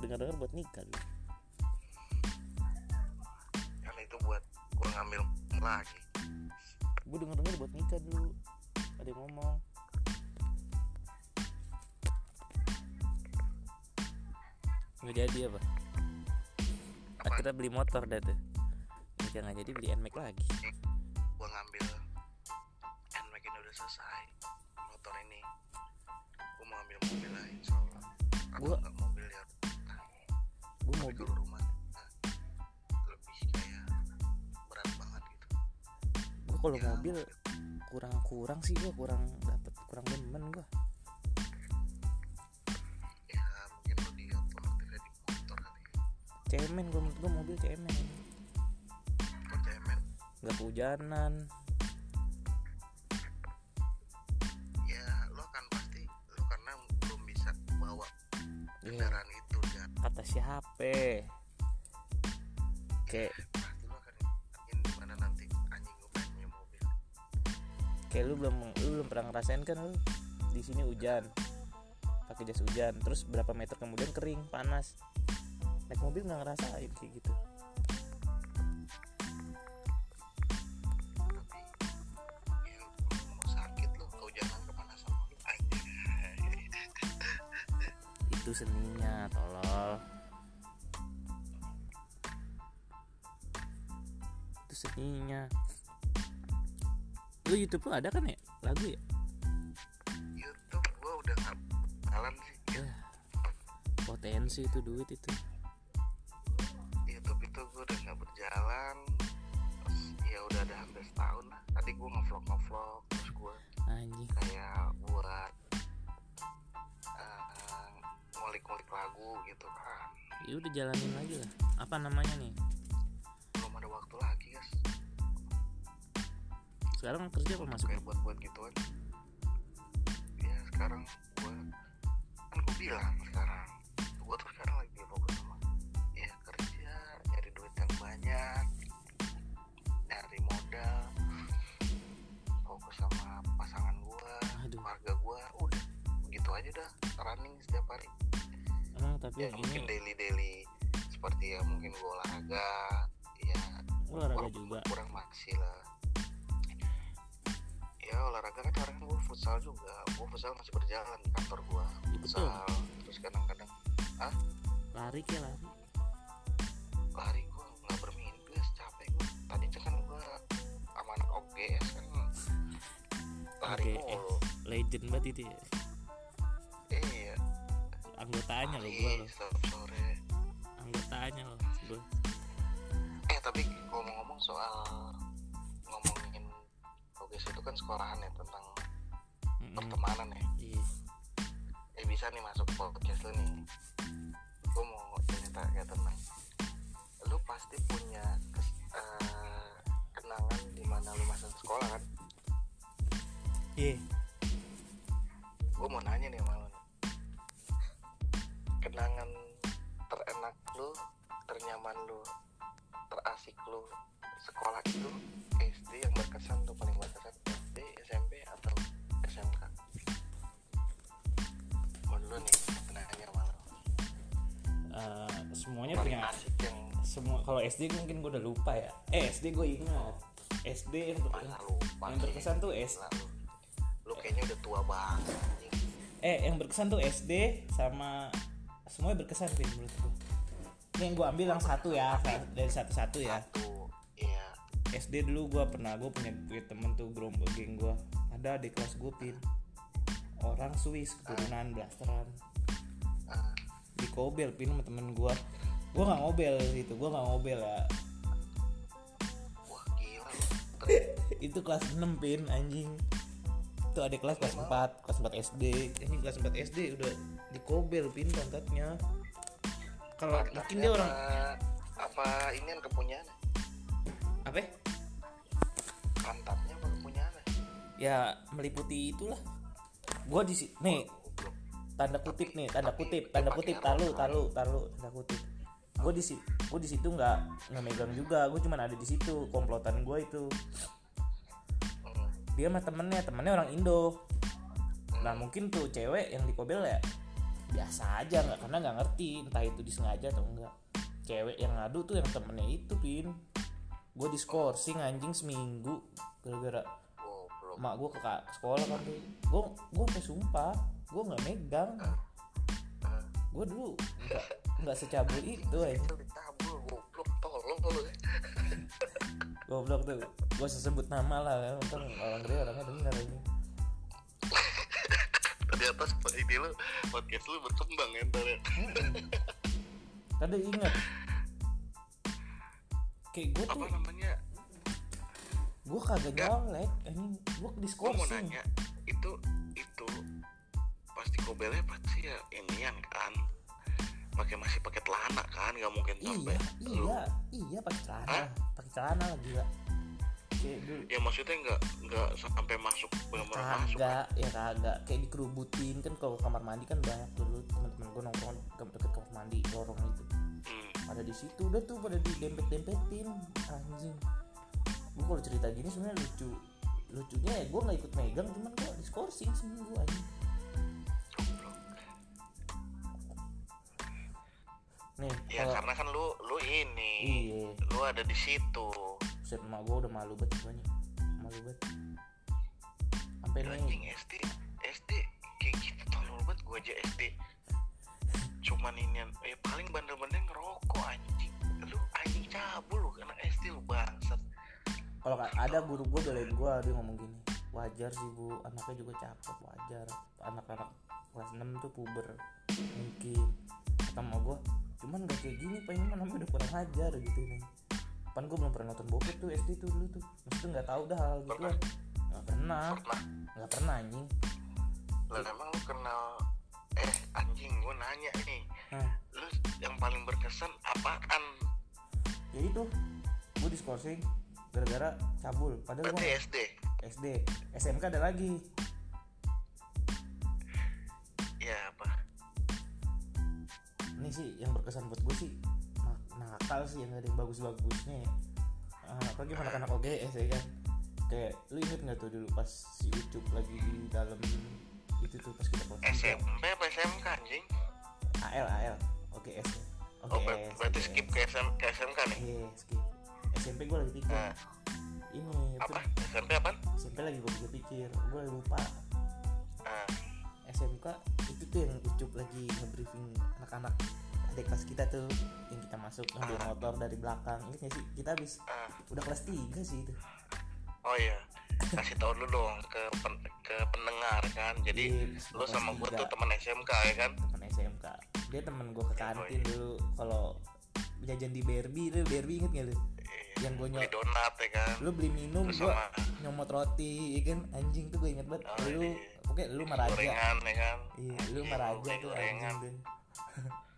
dengar-dengar buat nikah lu. Karena itu buat gua ngambil lagi. Gue denger-denger buat nikah dulu. Ada yang ngomong. Nggak jadi apa? Apa? Akhirnya beli motor dah tuh. Nikah nggak jadi beli nmax lagi. Gua ngambil NMAX ini udah selesai nggak mobil ya gue mobil. kalau rumah. Nah, lebih kayak berat banget gitu. Gue kalau Ya, mobil kurang-kurang sih gue kurang dapet kurang demen gue ya mungkin lu di otomotifnya di motor kali ya. Cemen gue menurut gue mobil cemen. Kok cemen? Nggak kehujanan Kendaraan itu ya kata kayak lo akan ingin di mana nanti anjing gue punya mobil? Kayak lu belum lu belum pernah ngerasain kan lu? Di sini hujan. Pakai jas hujan. Terus berapa meter kemudian kering panas. Naik mobil nggak ngerasain kayak gitu YouTube lu ada kan ya? Lagu ya? YouTube gue udah nggak jalan sih. Ya potensi itu duit itu. YouTube itu gue udah nggak berjalan. Terus ya udah ada hampir setahun lah. Tadi gue ngevlog ngevlog terus gue anjing. kayak buat eh, ngulik-ngulik lagu gitu kan. Ya udah jalanin lagi lah. Apa namanya nih sekarang kerja apa masuk. kayak buat buat gituan ya sekarang gue kan gue bilang sekarang gue tuh sekarang lagi fokus sama ya kerja nyari duit yang banyak nyari modal fokus sama pasangan gue keluarga gue udah begitu aja dah running setiap hari. Emang tapi ya mungkin ini daily daily seperti ya mungkin gue olahraga ya olahraga walaupun juga. kurang masih lah ya olahraga kan sekarang gue futsal juga. Gue futsal masih berjalan di kantor gue Ya, betul. Futsal. Terus kadang-kadang lari ke lari. Lari gue nggak guys capek gue tadi kan gue sama anak OGS kan. Lari OGS. mulu. Legend banget itu ya. Iya. Anggotanya lo gue lo sore. Anggotanya lo gue eh tapi kalau mau ngomong ngomong-ngomong soal progres itu kan sekolahan ya tentang Mm-mm. pertemanan ya Iya. eh bisa nih masuk podcast lu nih gue mau cerita kayak tenang lu pasti punya kes- eh, kenangan di mana lu masa sekolah kan Iya. gue mau nanya nih sama lu nih. kenangan terenak lu ternyaman lu terasik lu sekolah itu SD yang berkesan tuh paling berkesan. SD SMP atau SMK mau dulu nih nanya lu Eh, semuanya paling punya asik yang semua kalau SD mungkin gue udah lupa ya. Eh SD gue ingat. SD yang, ber- masa lupa yang berkesan tuh S Gila, lu, kayaknya udah tua banget. Eh yang berkesan tuh SD sama semuanya berkesan sih menurut gue ini yang gue ambil yang satu ya dari satu-satu ya. Satu SD dulu gue pernah gue punya, punya temen tuh gerombol geng gue ada di kelas gue pin. Orang Swiss keturunan blasteran. Di Kobel pin sama temen gue gue nggak ngobel gitu gue nggak ngobel ya. Wah gila itu kelas 6 pin anjing. Itu ada kelas kelas 4 kelas 4 SD. Ini kelas 4 SD udah di Kobel pin pantatnya kalau mungkin dia orang apa- ini yang kepunyaan apa? Pantatnya apa kepunyaan ya meliputi itulah. Gue di si- nih tanda kutip nih tanda kutip tanda kutip talu talu talu tanda kutip. Gue di si gue di situ nggak nggak megang juga gue cuman ada di situ komplotan gue itu. Hmm, dia sama temennya temennya orang Indo. Nah mungkin tuh cewek yang di Kobel ya biasa aja nggak karena nggak ngerti entah itu disengaja atau enggak cewek yang ngadu tuh yang temennya itu pin gue diskorsing anjing seminggu gara-gara goblok. mak gue ke, sekolah kan tuh. Gue gue sampai sumpah gue nggak megang. Ah, gue dulu nggak nggak secabul itu aja goblok tolong goblok tuh gue sebut nama lah ya ntar orang gede orangnya denger ini ternyata ini lu podcast lu berkembang ya ntar ya. Kada ingat kayak gue apa tuh namanya? Gue kagak nyolek ini gue gua mau diskorsing nanya itu itu pasti kobelnya pasti ya inian kan? Pakai masih pakai celana kan? Nggak mungkin sampai iya lu. iya iya pakai celana. Pakai celana kayak dulu. Ya maksudnya nggak nggak sampai masuk benar-benar masuk kan? ya kagak. Kayak dikerubutin kan kalau kamar mandi kan banyak dulu teman-teman gue nongkrong ada di situ udah tuh pada didempet dempetin anjing. Gue kalau cerita gini sebenarnya lucu lucunya ya gue nggak ikut megang cuman gue diskorsing seminggu aja nih ya kalau karena kan lu lu ini iya. lu ada di situ. Set emak gue udah malu banget banyak malu banget. Sampai nih SD SD kayak gitu tolol banget gua aja SD cuman ini eh paling bandel-bandel ngerokok anjing. Lu anjing cabul lu anak SD lu bangsat. Kalau ka- ada guru gue belain gue dia ngomong gini wajar sih bu anaknya juga cakep wajar. Anak-anak kelas 6 tuh puber mungkin. Kata mau gue cuman gak kayak gini pak ini mah namanya udah kurang ajar gitu nih pan gue belum pernah nonton bokep tuh SD tuh dulu tuh. Maksudnya nggak tahu dah hal gitu Pernah? nggak pernah pernah. Nggak pernah anjing. Lah emang lu kenal eh anjing gua nanya nih. Hah. lu yang paling berkesan apaan? Ya itu gue diskorsing gara-gara cabul. Padahal gue SD SD SMK ada lagi. Ya apa? Ini sih yang berkesan buat gue sih nak- nakal sih yang ada yang bagus-bagusnya. Ya Ah, apalagi anak-anak OGS ya kan? Kayak lu inget nggak tuh dulu pas si Ucup lagi di dalam itu tuh pas kita posting SMP apa SMK anjing? AL AL OGS ya. oh ber- OGS berarti OGS. skip ke, SM, ke SMK nih? Iya skip. SMP gue lagi pikir. Nah. ini apa? itu SMP apaan SMP lagi gue pikir-pikir. Gue lupa. Nah, SMK itu tuh yang Ucup lagi nge-briefing anak-anak adik kelas kita tuh. Yang kita masuk ngambil Ah. motor dari belakang. Gak sih? Kita habis ah. udah kelas 3 sih itu. Oh iya kasih tau dulu dong ke pen, ke pendengar kan. Jadi Iya, lu sama gue tuh teman SMK ya kan? Temen SMK dia temen gue ke kantin dulu. Kalau jajan di Barbie lu Barbie inget gak lu? Iya, yang gue beli donat ya kan? lu beli minum gue nyomot roti ya kan? Anjing tuh gue inget banget. Oh, lu iya. oke lu meraja. gorengan ya kan? Iya lu meraja tuh anjing tuh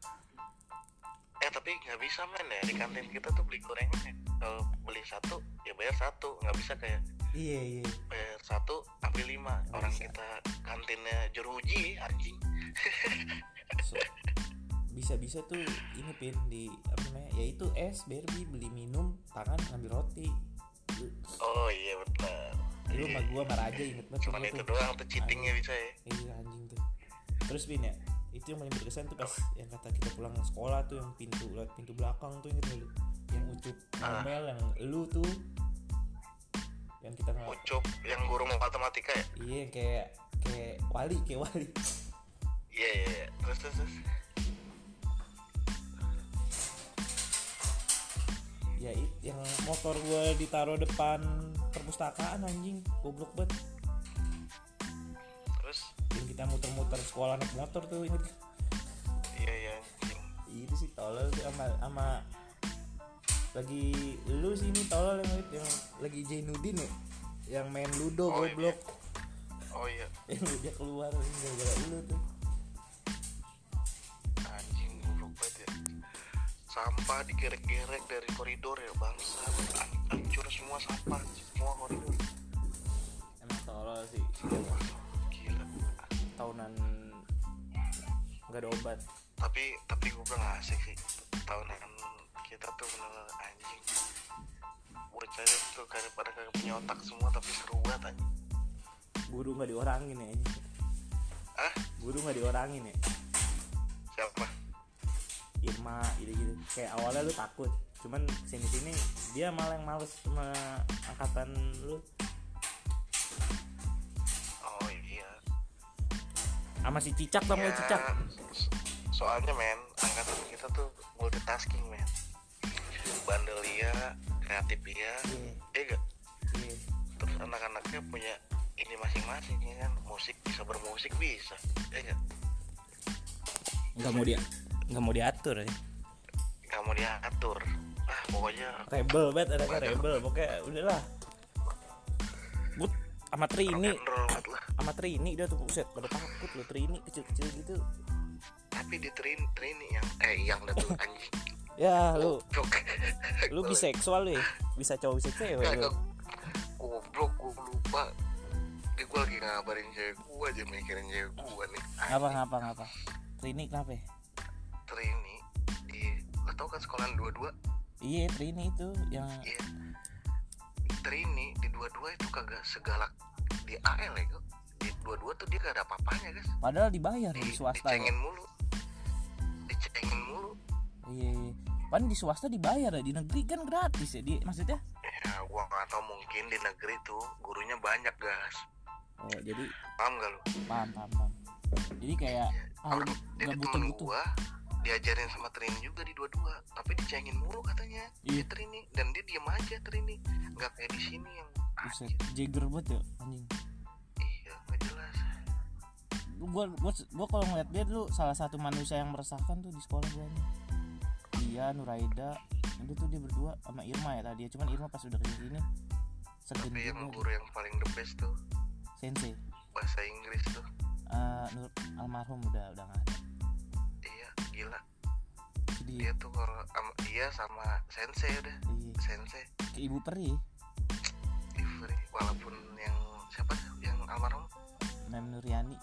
eh tapi nggak bisa men ya. Di kantin kita tuh beli gorengan ya. Kalau beli satu ya bayar satu. Nggak bisa kayak iya iya. bayar satu ambil lima. Nggak orang bisa. kita kantinnya jeruji anjing. So, bisa-bisa tuh ini pin di apa namanya ya itu es Barbie beli minum tangan ngambil roti. Oh iya benar. Lu sama gua sama Raja inget banget cuman itu tuh. doang tuh cheatingnya bisa ya. Iya anjing tuh. Terus Bin ya itu yang paling berkesan tuh pas yang kata kita pulang sekolah tuh yang pintu lewat pintu belakang tuh inget lu? Yang ucup Ah. ngomel yang lu tuh. Yang kita nggak ucup yang guru matematika ya? Iya yang kayak kayak wali kayak wali. Iya iya iya. terus terus terus. Ya it- yang motor gua ditaruh depan perpustakaan anjing. Goblok banget terus? Yang kita muter-muter sekolah naik motor tuh inget gak? iya iya itu sih tolol sih sama sama lagi lu sini tolol yang, yang lagi Jainuddin ya yang main ludo Oh, iya. goblok. Oh iya. Yang dia keluar gara-gara lu tuh. Anjing goblok banget ya. Sampah digerek-gerek dari koridor ya bangsa. An- hancur semua sampah semua koridor. Emang tolol sih tahunan nggak ada obat. Tapi tapi gue bilang asik sih. Tahunan kita tuh bener anjing. Bocahnya tuh kayak pada kayak punya otak semua tapi seru banget anjing. Guru nggak diorangin ya anjing. ah guru nggak diorangin ya? Siapa? Irma gitu-gitu. Kayak awalnya lu takut cuman sini sini dia malah yang males sama angkatan lu sama si cicak nggak Ya, cicak. so- soalnya men angkatan kita tuh multitasking men. Bandel iya kreatif iya. Iya, eh gak iya. terus anak-anaknya punya ini masing-masing ya kan? Musik bisa bermusik bisa. Ya gak nggak mau dia nggak mau diatur ya. Nggak mau diatur. Ah pokoknya rebel banget ada kan? Rebel pokoknya udahlah sama Trini. Sama Trini dia tuh buset pada takut lo Trini kecil-kecil gitu. Tapi di Trini, Trini yang eh yang tuh anjing. Ya lu. Lu biseksual lu ya bisa cowok bisa cewek lu. goblok gue lupa. Ini gue lagi ngabarin cewek gue aja mikirin cewek gue nih. Ngapa ngapa ngapa? Trini kenapa? Ya? Trini di lo tau kan sekolahan dua-dua? Iya Trini itu yang Iya Trini di dua-dua itu kagak segalak di AL ya kok di dua-dua tuh dia gak ada apa-apanya guys. Padahal dibayar di, di swasta ya. dicengin mulu. Dicengin mulu. Iya iya. Pan di swasta dibayar ya. Di negeri kan gratis ya di. Maksudnya? Ya gua nggak tahu mungkin di negeri tuh gurunya banyak gas oh jadi paham gak lu? Paham paham paham. Jadi kayak ah, orang nggak jadi butuh gua diajarin sama Trini juga di dua-dua tapi dicengin mulu katanya Iya. di Trini dan dia diem aja Trini nggak kayak di sini yang buset Jagger banget ya anjing. Iya nggak jelas. Gua gua gua kalau ngeliat dia dulu salah satu manusia yang meresahkan tuh di sekolah gua nih dia Nuraida itu tuh dia berdua sama Irma ya tadi cuman Irma pas udah ke sini sini segen tapi yang guru yang paling the best tuh sensei. bahasa Inggris tuh. Eh, Nur almarhum udah udah nggak ada gila. Jadi dia tuh kalau sama dia sama sensei udah. Iya, sensei. Ke ibu peri. Ivry walaupun yang siapa? Yang almarhum? Mem Nuriani.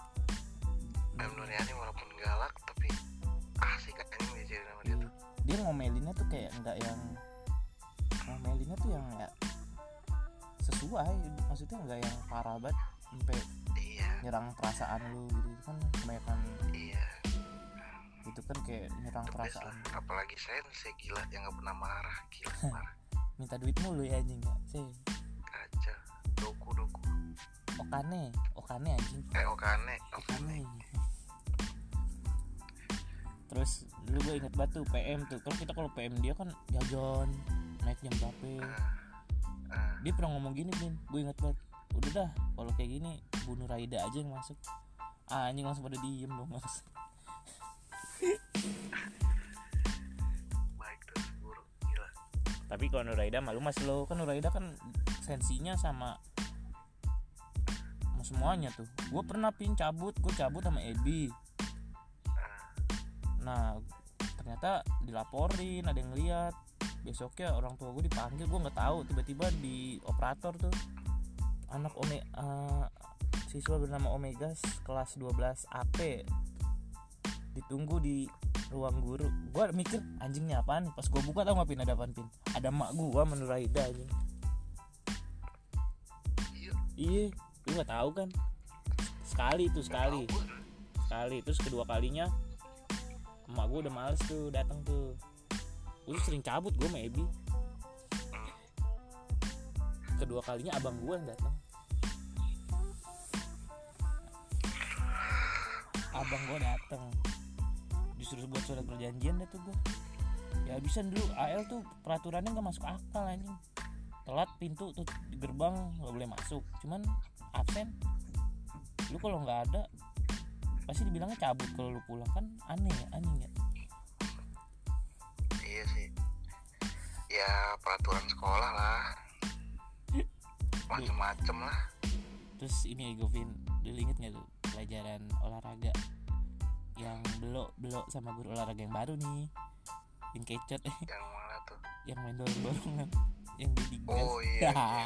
Mem Nuriani walaupun galak tapi asik kan diajarin sama dia Iya. tuh. Dia ngomelinnya tuh kayak enggak yang ngomelinnya tuh yang ya sesuai. Maksudnya enggak yang parah banget sampai iya. nyerang perasaan lu gitu. Itu kan kebanyakan iya itu kan kayak nyerang perasaan lah apalagi sensei gila yang nggak pernah marah gila marah. Minta duit mulu ya anjing ya sih? Kaca doku doku. Okane okane anjing. Eh okane okane. okane. Terus dulu gue inget banget tuh PM tuh. Kalau kita kalau PM dia kan jajan naik jam berapa? Ah, dia pernah ngomong gini bin gue inget banget. Udah dah kalau kayak gini bunuh Raida aja yang masuk. Ah, anjing langsung pada diem dong mas baik gila. Tapi kalau Nuraida malu mas. Lo kan Nuraida kan sensinya sama semuanya tuh. Gue pernah pin cabut gue cabut sama Ebi. Nah ternyata dilaporin ada yang lihat besoknya orang tua gue dipanggil gue nggak tahu. Tiba-tiba di operator tuh anak ome eh, siswa bernama Omegas kelas 12 AP ditunggu di ruang guru. Gue mikir anjingnya apaan pas gue buka tau nggak pin? Ada apaan pin? Ada mak gue menuraida anjing. Iya. Lu nggak tahu kan? Sekali tuh sekali. Sekali. Terus kedua kalinya emak gue udah males tuh datang tuh. Gue sering cabut gue Ebi. Kedua kalinya abang gue yang datang abang gue datang disuruh buat surat perjanjian deh tuh gue ya habisan dulu AL tuh peraturannya nggak masuk akal anjing. Telat pintu tuh gerbang nggak boleh masuk. Cuman absen. Lu kalau nggak ada pasti dibilangnya cabut kalau lu pulang. Kan aneh ya anjing ya. Iya sih. Ya peraturan sekolah lah. Macem-macem lah. Terus ini ya Govin dulu inget nggak tuh pelajaran olahraga yang belok belok sama guru olahraga yang baru nih. Yang kecot. Yang mana tuh? Yang main dorong dorongan. Yang di oh iya iya.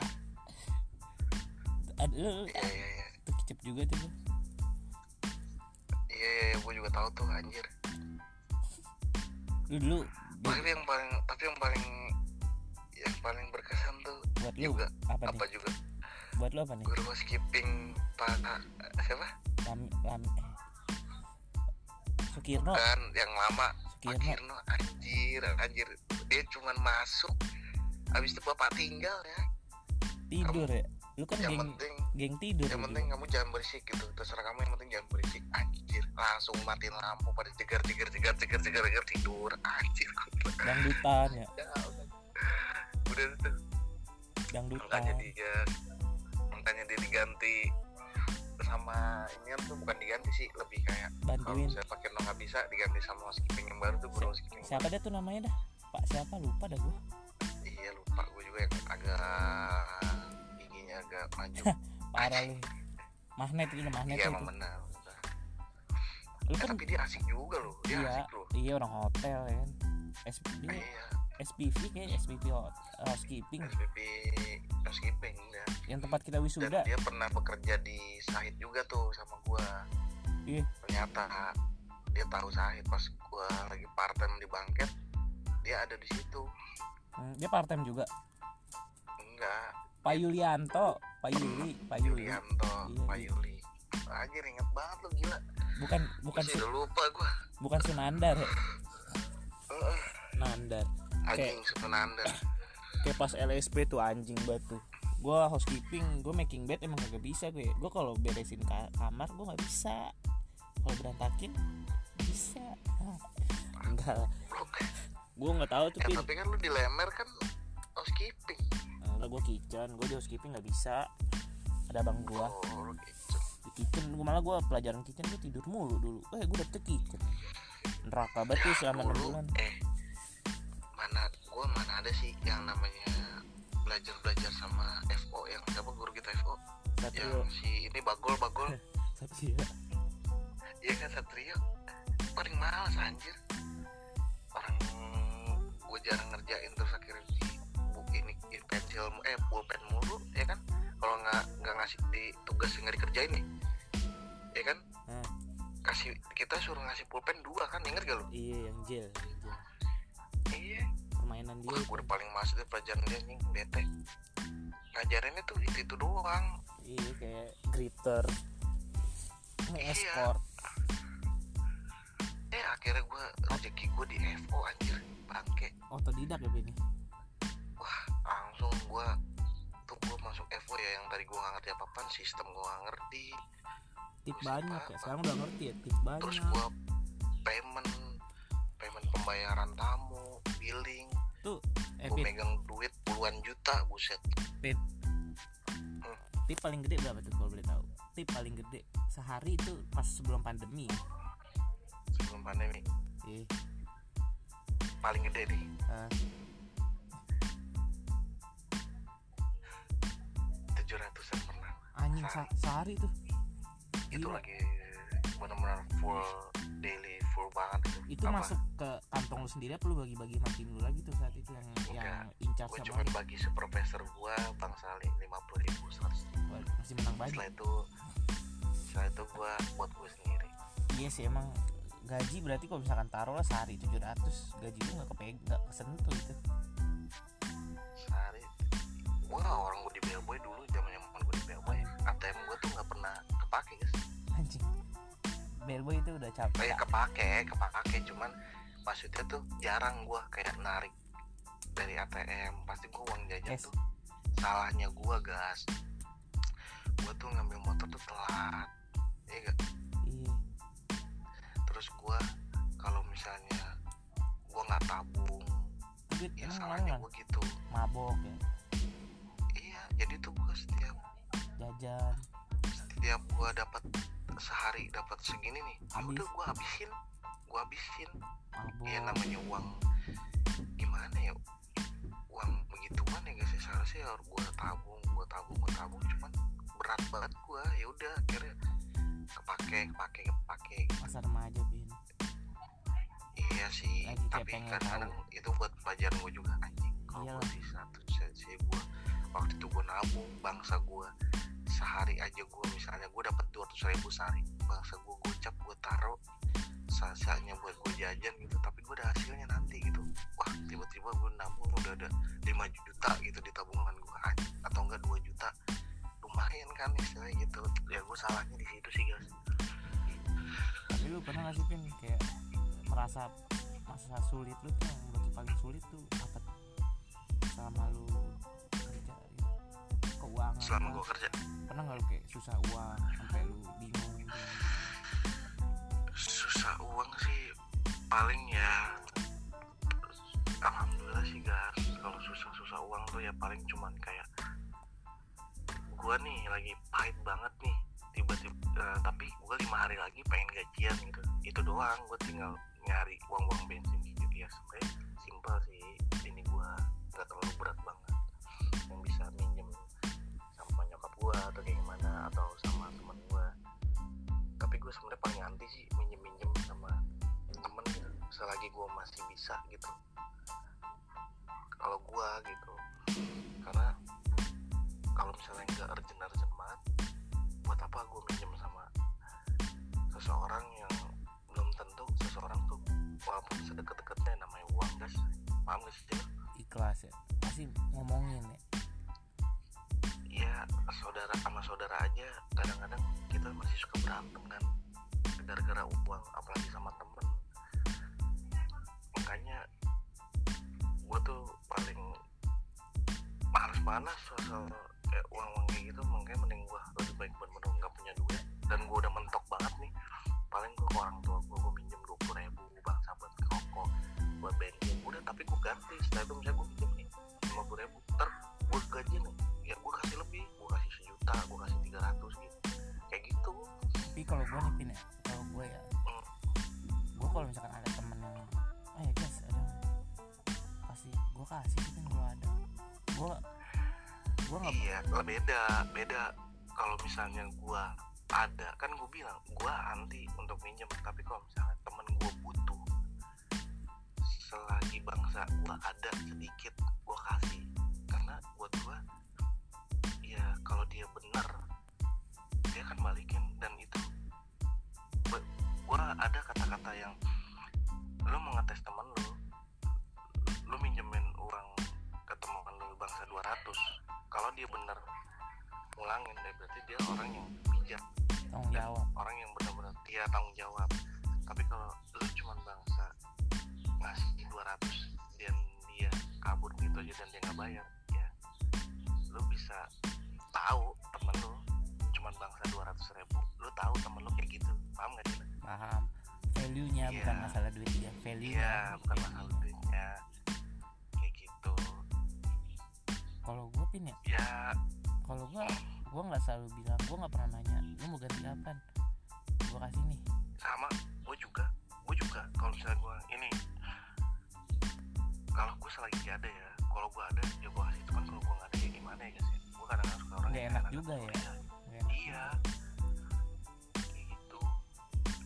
Ada lu- lu- iya iya iya. Tuh kecep juga tuh. Gua. iya iya. Gue juga tahu tuh anjir. Lu dulu tapi yang paling tapi yang paling yang paling berkesan tuh buat lu juga. apa, apa nih juga? Buat lu apa nih? Guru housekeeping pak siapa? Lam lam eh. Sukirno. Kan yang lama. Sukirno. Kirno anjir anjir. Dia cuman masuk habis itu bapak tinggal ya. Tidur ya? Lu kan yang geng penting geng tidur yang penting kamu jangan berisik gitu. Terserah kamu yang penting jangan berisik. Anjir langsung matiin lampu pada jegar jegar jegar jegar jegar jegar tidur. Anjir dangdutan ya? Udah tuh dangdutan makanya dia makanya dia diganti sama ini kan tuh bukan diganti sih lebih kayak kalau bantuin. misalnya pakai no nggak bisa diganti sama housekeeping yang baru tuh guru housekeeping siapa dia tuh namanya dah? Pak siapa? Lupa dah gua. Iya lupa gue juga yang agak giginya agak maju. Parah lu. Magnet itu magnet iya itu. lu Eh, kan tapi dia asik juga loh. Dia iya asik loh. iya orang hotel ya kan. S dia iya SPV kayak SPV housekeeping. SPP housekeeping dia yang tempat kita dan wisuda. Dia pernah bekerja di Sahid juga tuh sama gua. Iya. ternyata dia tahu Sahid pas gua lagi part time di bangket dia ada di situ. Hmm, dia part time juga? Enggak. Pak Yulianto. Pak Yuli Pak Yuli. Yulianto Iya, Pak iya. Yuli. Anjir inget banget lo gila. Bukan bukan Masih udah lupa gua. bukan Sunandar ya? Nandar anjing Sunanda kayak pas LSP tuh anjing banget tuh. Gue housekeeping gue making bed emang gak bisa gue. Gue kalau beresin ka- kamar gue nggak bisa. Kalau berantakin bisa. Enggak lah. Gue nggak tahu tuh ya tapi kan lu di Lemer kan housekeeping. Enggak gue kitchen. Gue di housekeeping nggak bisa. Ada abang gue oh di kitchen gue malah gue pelajaran kitchen gue tidur mulu dulu. Eh gue dapet kitchen. Neraka banget tuh selama enam bulan. Eh mana gua mana ada sih yang namanya belajar belajar sama FO yang siapa guru kita FO yang Satrio. Si ini bagol bagol. Satrio. Iya kan Satrio? Paling males anjir. Orang gue jarang ngerjain terus akhirnya di bu ini ini pensil eh pulpen mulu ya kan? Kalau nggak nggak ngasih di tugas yang nggak dikerjain nih ya kan? Hmm. kasih kita suruh ngasih pulpen dua kan? Inget gak lu? Iya yang gel yang gel iya. Permainan dia Wah, gue udah paling males deh pelajaran dia nih bete. Ngajarinnya tuh itu itu doang. Iya kayak gritter Iya. eh akhirnya gue rezeki gue di FO anjir. Bangke. Otodidak ya ini wah langsung gue tuh gue masuk FO ya yang tadi gue gak ngerti apa apa sistem gue gak ngerti. Tip banyak apa? ya sekarang udah ngerti ya tip banyak. terus gue payment payment pembayaran tamu gue megang duit puluhan juta buset. Pit. hmm. tip paling gede berapa tuh kalau boleh tahu? Tip paling gede. Sehari itu pas sebelum pandemi. Sebelum pandemi. Ih. paling gede deh tujuh ratusan pernah. Anjing sehari, sehari tuh. Itu Gila. lagi benar-benar full daily full banget itu itu Apa? masuk ke kantong lu sendiri apa lu bagi-bagi tim lu lagi tuh saat itu yang Enggak. yang incas gue sama cuma bagi supervisor gue bang Sali lima puluh ribu seratus masih menang banyak. Setelah itu setelah itu gue buat gue sendiri. Iya sih emang gaji berarti kalau misalkan taruh lah sehari 700 gaji lu nggak kepeg nggak kesentuh itu sehari gue orang gue di Bellboy dulu zaman zaman gue di Bellboy. ATM gue tuh nggak pernah kepake bellboy itu udah capek. Kayak kepake kepake cuman maksudnya tuh jarang gue kayak narik dari ATM pasti gue uang jajan Yes. tuh. Salahnya gue gas. Gue tuh ngambil motor tuh telat iya gak? iya. Terus gue kalau misalnya gue nggak tabung duit ya salahnya gue gitu. Mabok ya? Iya jadi tuh gue setiap jajan. setiap gue dapat sehari dapat segini nih Habis. udah gue habisin gue habisin. Mabok ya namanya uang gimana ya uang begituan ya guys ya seharusnya harus gue tabung gue tabung gue tabung cuman berat banget gue ya udah akhirnya kepake kepake kepake. Masa remaja bin. Iya sih Lagi tapi pengen kadang tahu. itu buat pelajaran gue juga anjing. Kalau gue bisa tuh sih gue waktu itu gue nabung bangsa gue sehari aja gue misalnya gue dapat dua ribu sehari. Bangsa gue gocap gue taruh sasanya buat gue jajan gitu tapi gue ada hasilnya nanti gitu. Wah tiba-tiba gue nabung udah ada 5 juta gitu di tabungan gue anjing. atau enggak 2 juta. Lumayan kan istilahnya gitu. Ya gue salahnya di situ sih guys. Tapi lu pernah gak sih pin kayak merasa masa sulit lu tuh yang paling sulit tuh apa selama lu keuangan selama gue kerja. Pernah nggak lu kayak susah uang sampai lu bingung gitu? Susah uang sih paling ya alhamdulillah sih guys kalau susah susah uang tuh ya paling cuman kayak gua nih lagi pahit banget nih tiba-tiba eh, tapi gua lima hari lagi pengen gajian gitu. Itu doang gua tinggal nyari uang uang bensin gitu. Ya sebenarnya simpel sih ini gua nggak terlalu berat banget. Yang bisa minjem gua atau kayak gimana atau sama teman gua. Tapi gue sebenarnya paling anti sih minjem minjem sama temen gitu selagi gue masih bisa gitu. Kalau gue gitu. Karena kalau misalnya nggak urgent urgent banget buat apa gue minjem sama seseorang yang belum tentu seseorang tuh walaupun sedekat-dekatnya namanya uang guys. Paham gak sih ikhlas ya. Pasti ngomongin ya saudara sama saudara aja kadang-kadang kita masih suka berantem kan? Gara-gara uang apalagi sama temen. Makanya gue tuh paling banget soal kayak uang-uang kayak gitu. Makanya mending gue lebih baik bener-bener nggak punya duit. Dan gue udah mentok banget nih. Paling gue ke orang tua gue gue minjem dua puluh ribu bangsa buat rokok buat bensin. Udah tapi gue ganti. Setelah itu misalnya gue minjem nih lima puluh ribu ntar gue gaji nih. Ya gue kasih lebih kasih sejuta gue kasih tiga ratus gitu. Kayak gitu. Tapi kalau gue nih pin ya kalau gue ya Hmm. gue kalau misalkan ada temen yang oh ya guys ada pasti gue kasih sih kan gue ada. Gue gue nggak iya beda beda. Kalau misalnya gue ada kan gue bilang gue anti untuk minjem tapi kalau misalnya temen gue butuh selagi bangsa gue ada sedikit gue kasih. Karena buat gue kalau dia benar dia akan balikin. Dan itu gue ada kata-kata yang lu mengetes temen lu lu minjemin uang ke teman lu bangsa 200 kalau dia bener ngulangin deh berarti dia orang yang bijak. Tanggung jawab. orang yang benar-benar dia tanggung jawab. Tapi kalau lu cuman bangsa ngasih 200 dan dia kabur gitu aja dan dia nggak bayar ya lu bisa tahu temen lu cuman bangsa 200 ribu lu tahu temen lu kayak gitu. Paham gak sih? Paham. Value nya Iya. bukan masalah duit ya value iya bukan masalah duitnya. Kayak gitu. Kalau gue pin ya? Ya. Kalau gue gue nggak selalu bilang gue nggak pernah nanya lu mau ganti kapan? Gue kasih nih. Sama gue juga. Gue juga kalau misalnya gue ini kalau gue selagi ada ya kalau gue ada ya gue kasih. Cuman kalau gue nggak ada ya gimana ya guys ya gue kadang-kadang suka orang Nggak enak juga ya. iya, Nggak enak iya. kayak gitu.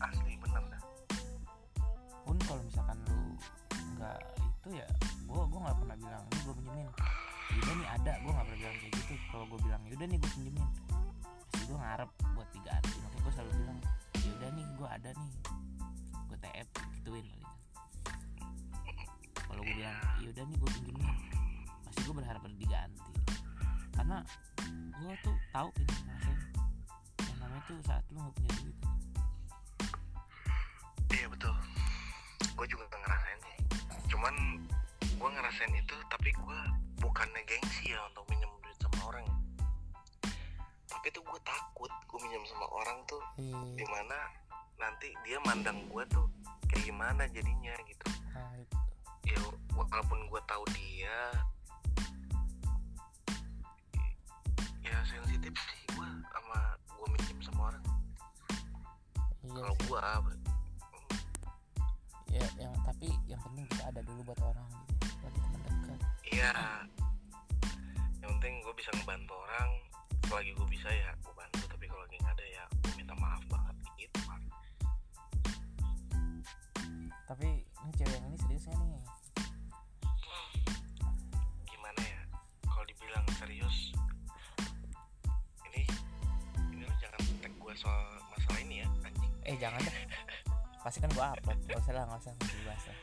Asli bener dah. Pun kalau misalkan lu nggak itu ya gue gue nggak pernah bilang ini gue pinjemin. Yaudah nih ada gue nggak pernah bilang kayak gitu. Kalau gue bilang yaudah nih gue pinjemin. Pasti gue ngarep buat diganti. Makanya gue selalu bilang yaudah nih gue ada nih. Gue TF gituin palingan kalau gue bilang yaudah nih gue pinjemin. Pasti gue berharap diganti karena gue tuh tahu ini ngerasain yang namanya tuh saat lu nggak punya duit. Iya betul. Gue juga ngerasain sih. Cuman gue ngerasain itu tapi gue bukannya gengsi ya untuk minjem duit sama orang. Tapi tuh gue takut gue minjem sama orang tuh eh di mana nanti dia mandang gue tuh kayak gimana jadinya gitu. Nah, ya walaupun gue tahu dia ya sensitif sih. Gue sama gue minjem sama orang. Iya kalau gue ya yang tapi yang penting kita ada dulu buat orang gitu bagi teman dekat. Iya. Yang penting gue bisa ngebantu orang. Selagi gue bisa ya gue bantu tapi kalau lagi nggak ada ya gue minta maaf banget gitu tapi soal masalah ini ya anjing eh jangan deh pasti kan gua upload gak usah lah gak usah usah dibahas lah.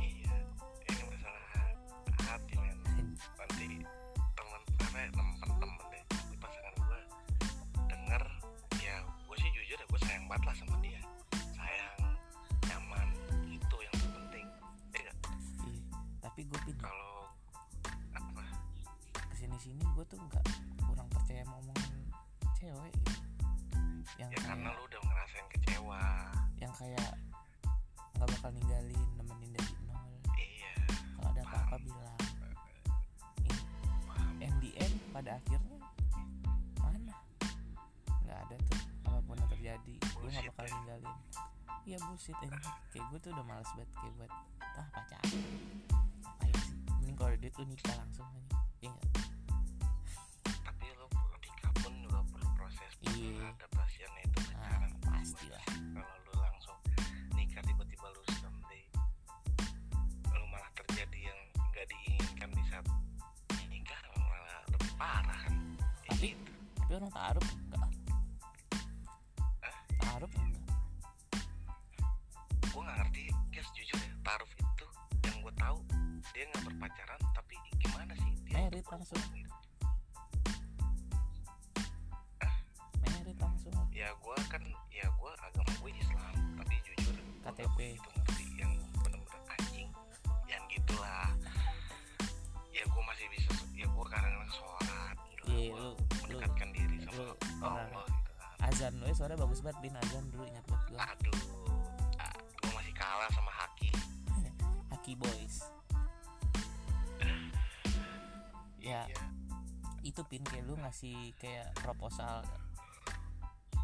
iya ini masalah hati men nanti teman apa ya teman-teman deh nanti pasangan gue denger ya gue sih jujur ya gue sayang banget lah sama dia sayang nyaman itu yang ya nggak? Iya. tapi gue pin kalau apa ke sini sini gue tuh nggak kurang percaya sama omongan cewek gitu. Yang ya karena kayak lu udah ngerasain kecewa. Yang kayak nggak bakal ninggalin nemenin dari nol. Iya. Kalau ada apa-apa bilang. End pada akhirnya mana? Nggak ada tuh apa pun yang terjadi gue nggak bakal ya. ninggalin. Iya bullshit aja kayak gue tuh udah males banget kayak buat ah pacaran. Ngapain sih? Mending kalau ada duit lu nikah langsung aja. Iya tapi lu nikah pun juga perlu proses Iya. ah pacaran pasti lah. Kalau lu langsung nikah tiba-tiba lu someday lu malah terjadi yang nggak diinginkan di saat nikah malah lebih parah kan? Ya Tapi- gitu. tapi orang taruh enggak taruh enggak gue nggak ngerti guys jujur ya taruh itu. Yang gue tahu dia nggak berpacaran tapi gimana sih? Dia Merit langsung. gitu. Langsung ya gue kan ya gue agama gue Islam tapi jujur KTP. begitu ngerti yang bener-bener anjing. Yang gitulah. Ya gue masih bisa ya gue kadang-kadang sholat gitu Iya, lu- mendekatkan diri sama lu orang- Allah gitu kan. Azan lu suara bagus banget bin azan dulu ingat banget gue aduh gue masih kalah sama Haki. Haki Boys. Ya. iya. itu pin kayak lu ngasih kayak proposal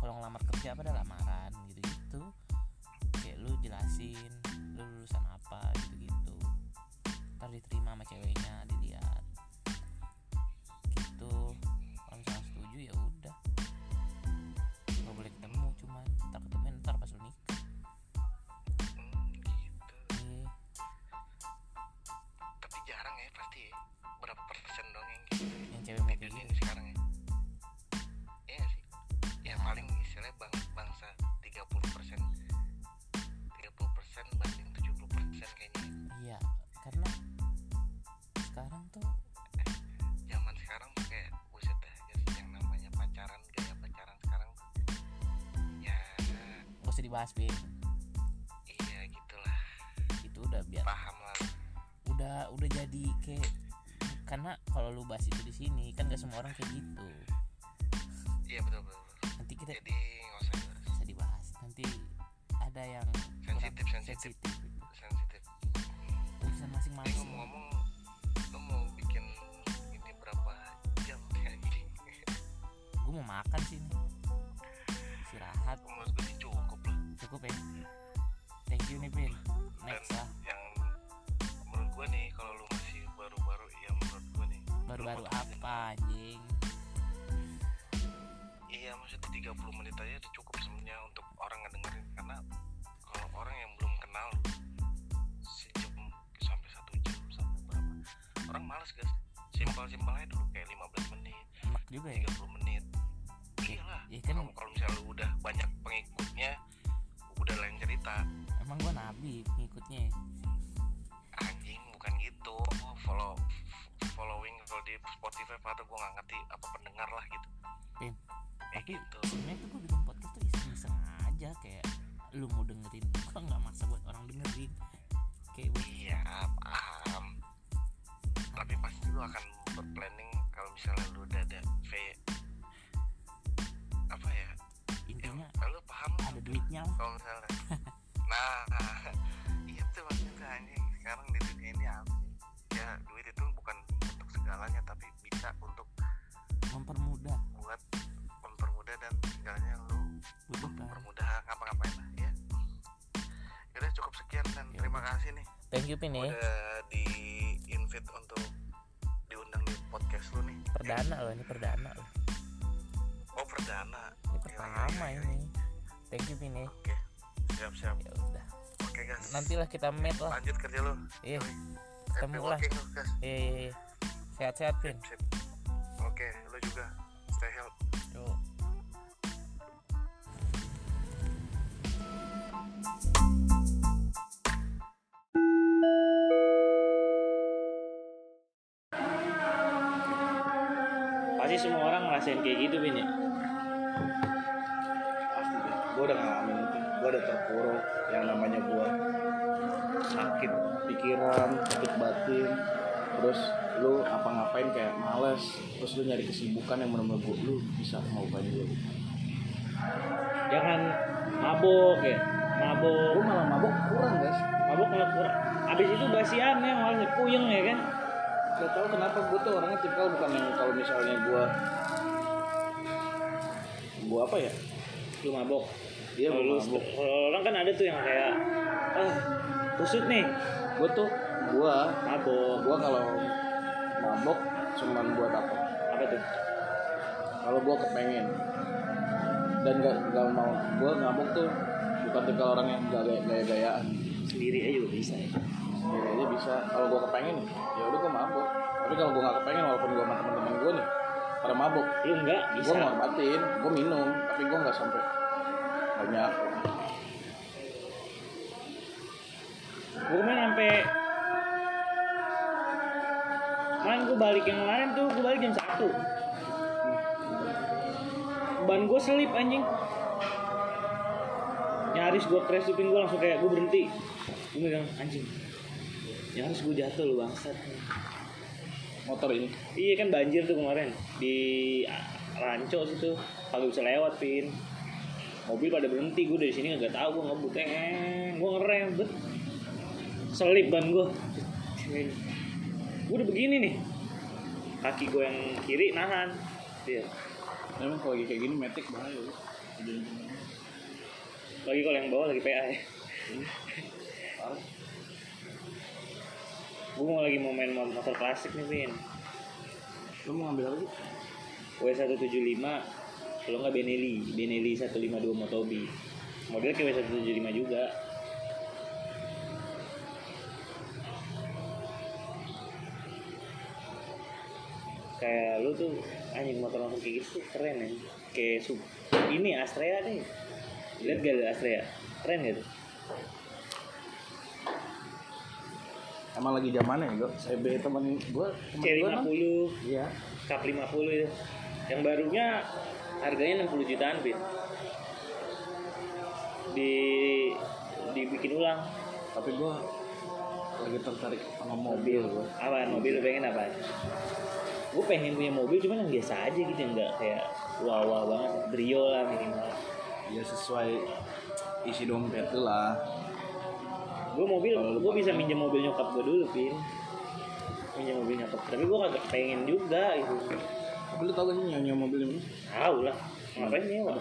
kalau ngelamar kerja pada lamaran gitu gitu kayak lu jelasin lu lulusan apa gitu gitu ntar diterima sama ceweknya dibahas bin iya gitulah. Itu udah biar paham lah. Udah udah jadi kayak karena kalau lu bahas itu di sini kan gak semua orang kayak gitu. Iya betul betul, betul. nanti kita jadi nggak usah dibahas. bisa dibahas. Nanti ada yang sensitif sensitif. sensitif. Urusan masing-masing. Ngomong-ngomong lu mau bikin ini berapa jam kayak gini? Gue mau makan sih cukup ya. Thank you nih Pin next Dan lah yang menurut gue nih kalau lu masih baru-baru ya menurut gue nih baru-baru apa anjing? Iya 30 menit aja udah cukup sebenarnya untuk orang ngedengerin. Karena kalau orang yang belum kenal sejam sampai satu jam sampai berapa orang males guys. Simpel simpel aja dulu kayak 15 menit enak juga ya. 30 menit. Iyalah ya kan cerita emang gua nabi pengikutnya anjing bukan gitu. Follow following kalau di Spotify atau gue nggak ngerti apa pendengar lah gitu. Pin, kayak tapi gitu. sebenarnya tuh gue bikin podcast tuh iseng-iseng aja kayak lu mau dengerin gua nggak maksa buat orang dengerin. Kayak buat iya paham. Tapi pasti lu akan berplanning kalau misalnya lu udah ada V apa ya? Intinya ya lu paham ada duitnya lah. kalau misalnya nah itu maksudnya anjing. Sekarang di dunia ini apa ya duit itu bukan untuk segalanya tapi bisa untuk mempermudah. buat mempermudah dan segalanya lu. Butuhkan. Mempermudah ngapa-ngapain lah ya. Yaudah cukup sekian dan Ya terima udah. kasih nih. Thank you pin ya. Udah di invite untuk diundang di podcast lu nih. Perdana loh ini perdana loh. Oh perdana. Ini Iya, pertama iya, iya, ini. thank you pin ya. Oke siap siap ya udah. Oke guys. Nantilah kita meet lah. Lanjut kerja lu. Iya. Ketemu lah. iya iya, iya. sehat-sehat pin oke lu juga. Stay healthy lu kesibukan yang bener-bener gua- lu bisa ngapain dulu Jangan mabuk ya. gue Mabuk. malah mabok kurang guys Mabuk malah kurang. Abis itu basian ya, malah puyeng ya kan? gak tau kenapa gue tuh orangnya tipikal bukan yang kalau misalnya gue gue apa ya Lu mabuk. Iya, Kalau lu- kalau orang kan ada tuh yang kayak ah kusut nih gue tuh gue mabuk gue kalau mabok cuman buat apa apa tuh? Kalau gue kepengen. Dan gak, gak mau gue ngabuk tuh bukan tipe orang yang gak gaya gaya gayaan sendiri aja juga bisa ya? Sendiri aja bisa. Kalau gue kepengen ya udah gue mabuk. Tapi kalau gue gak kepengen walaupun gue sama teman-teman gue nih pada mabuk. Lu enggak gue bisa. ngorbatin gue minum tapi gue nggak sampai banyak. Gue kemarin sampai gue balik yang kemarin tuh gue balik jam satu. Ban gue selip anjing. Nyaris gue crash dupin gue langsung kayak gue berhenti. Gue megang anjing. Nyaris gue jatuh lu bangsat. Motor ini. Iya kan banjir tuh kemarin. Di Ranco situ. Kagak bisa lewat pin. Mobil pada berhenti gue dari sini nggak tahu gue ngebut. Eh gue ngerem bet. Selip ban gue gue udah begini nih kaki gue yang kiri nahan. Dia emang kalau lagi kayak gini metik bahaya. Lu. lagi kalau yang bawah lagi PA ya. Parah. gue mau lagi mau main motor klasik nih pin lu mau ngambil apa sih? W175 kalau nggak Benelli. Benelli 152 Motobi. Modelnya kayak W175 juga kayak lu tuh anjing motor motor kayak gitu tuh keren ya kayak sub ini Astrea deh lihat gak ada Astrea? Keren gak tuh? Emang lagi zamannya ya gue CB temen gue C50 iya. Cup 50 itu. Yang barunya harganya 60 jutaan Pin di dibikin ulang. Tapi gue lagi tertarik sama mobil gue apaan mobil pengen apa gue pengen punya mobil cuman yang biasa aja gitu yang nggak kayak wow wow banget brio lah minimal ya sesuai isi dompet lu lah. Gue mobil gue bisa minjem mobil nyokap gue dulu pin. Minjem mobil nyokap tapi gue kagak pengen juga gitu. Tapi lu tau gak sih nyonya mobil ini tahu lah. Ngapain nyewa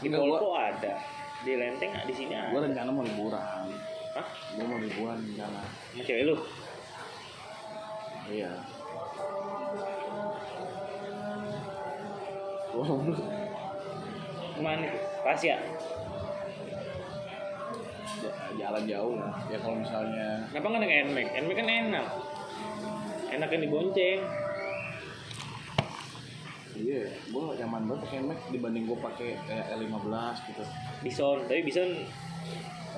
di Polpo ada. Di Lenteng di sini ada. Gue rencana mau liburan. Hah? gue mau liburan rencana sama cewek lu? Iya ke mana? Itu pas ya? Ja- jalan jauh lah. Ya kalau misalnya kenapa nggak naik NMAX NMAX kan enak. Enak kan dibonceng. Iya gue nyaman banget pakai Max dibanding gue pakai kayak L15 gitu. Bison tapi Bison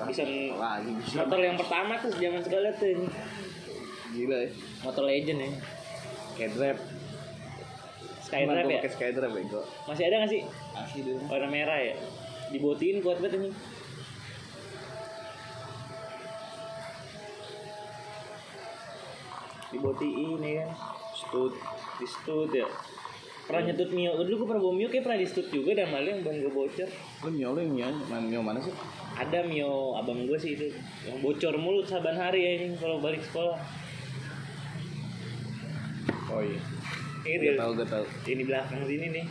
Bison lagi bisa motor yang pertama tuh zaman sekali tuh. Gila ya. Motor legend ya. Kayak Skydrive ya? pakai Skydrive bego. Masih ada nggak sih? Asli deh warna merah ya? Dibotiin kuat banget ini dibotiin ya kan? Stud di stud ya? Pernah nyetut Mio? Dulu gue pernah bawa Mio kayak pernah di stud juga dan malah yang ban gue bocor. Lu Mio lu yang Mio, man- Mio mana sih? Ada Mio abang gue sih itu yang bocor mulu saban hari ya ini kalau balik sekolah. Oh iya ini gue tau gue tau ini belakang sini nih.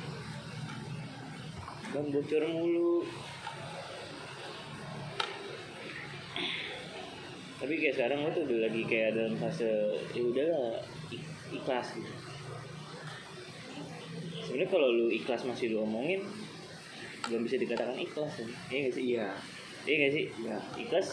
Ban bocor mulu. Tapi kayak sekarang gue tuh udah lagi kayak dalam fase ya udahlah ik- ikhlas gitu. Sebenarnya kalau lu ikhlas masih lu omongin belum bisa dikatakan ikhlas. Kan? iya gak sih? Iya. Iya gak sih? Iya. Ikhlas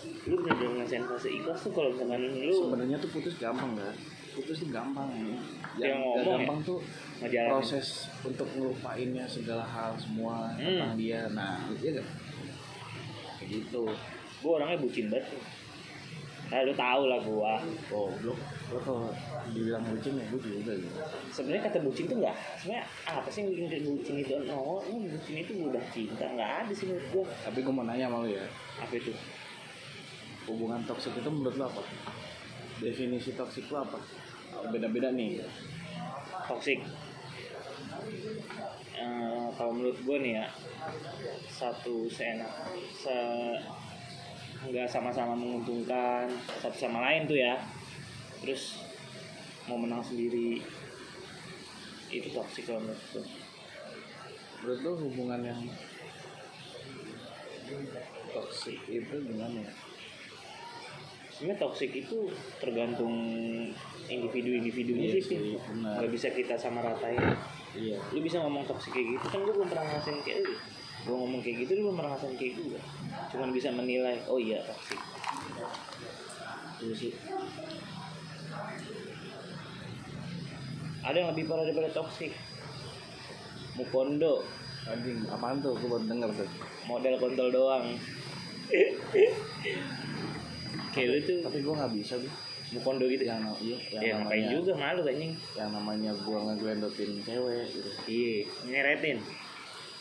lu bener-bener ngerasain fase ikhlas tuh kalau misalkan lu sebenarnya tuh putus gampang kan putus tuh gampang ini Yang yang ngomong gampang tuh ngejalanin proses untuk ngelupainnya segala hal semua Hmm. tentang dia nah iya gak kayak gitu gue orangnya bucin banget Nah, lu tau lah gua. oh lu lu kalau dibilang bucin ya gue juga gitu Sebenarnya kata bucin tuh enggak. Sebenarnya apa sih yang bikin bucin itu? No, ini bucin itu udah cinta. Enggak ada sih menurut gua. tapi gue mau nanya sama lu ya Apa itu? hubungan toksik itu menurut lu apa definisi toksik lu apa beda-beda nih. Toxic. Eh, kalau menurut gua nih ya satu seenak se nggak sama-sama menguntungkan satu sama lain tuh ya. Terus mau menang sendiri itu toxic kalau menurut gua. Menurut lu hubungan yang toksik itu gimana ya? Sebenarnya toxic itu tergantung individu-individunya Iya sih sih, benar. nggak bisa kita sama ratain iya. Lu bisa ngomong toxic kayak gitu kan gue belum pernah ngerasain kayak lu. Gue ngomong kayak gitu lu belum pernah ngerasain kayak gue cuman bisa menilai oh iya toxic. Itu sih. Ada yang lebih parah daripada toxic? Mukondo. Anjing apaan tuh? Gue baru denger tuh. Model kontol doang. Kayak lu tuh tapi gue nggak bisa tuh Mukondo gitu. Yang iya yang ya ngapain namanya juga malu anjing? yang namanya gue ngeglendotin cewek gitu. Iya ngeretin.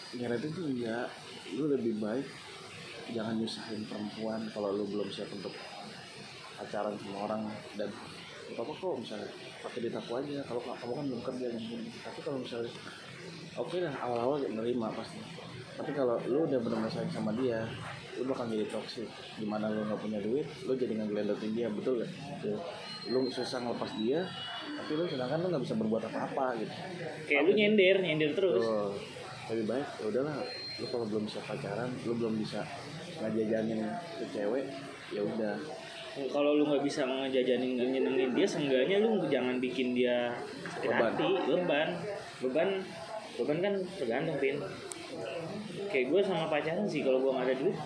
Nyeret itu ya lu lebih baik jangan nyusahin perempuan kalau lu belum siap untuk pacaran sama orang. Dan gak apa kok misalnya pakai duit aku aja. Kalau kamu kan belum kerja gini tapi kalau misalnya oke lah awal-awal nerima pasti. Tapi kalau lu udah benar-benar sayang sama dia lu bakal jadi toxic. Di mana lu nggak punya duit lu jadi ngeglendotin dia betul gak lu susah ngelepas dia tapi lu sedangkan lu nggak bisa berbuat apa-apa gitu. Kayak lu nyender nyender terus. Tuh, lebih baik ya udahlah lu kalau belum bisa pacaran lu belum bisa ngajajanin ke cewek ya udah. Kalau lu nggak bisa ngejajanin nyenengin dia seenggaknya lu jangan bikin dia sakit Beban. hati beban. Beban beban kan tergantung pin kayak gue sama pacaran sih kalau gue nggak ada duit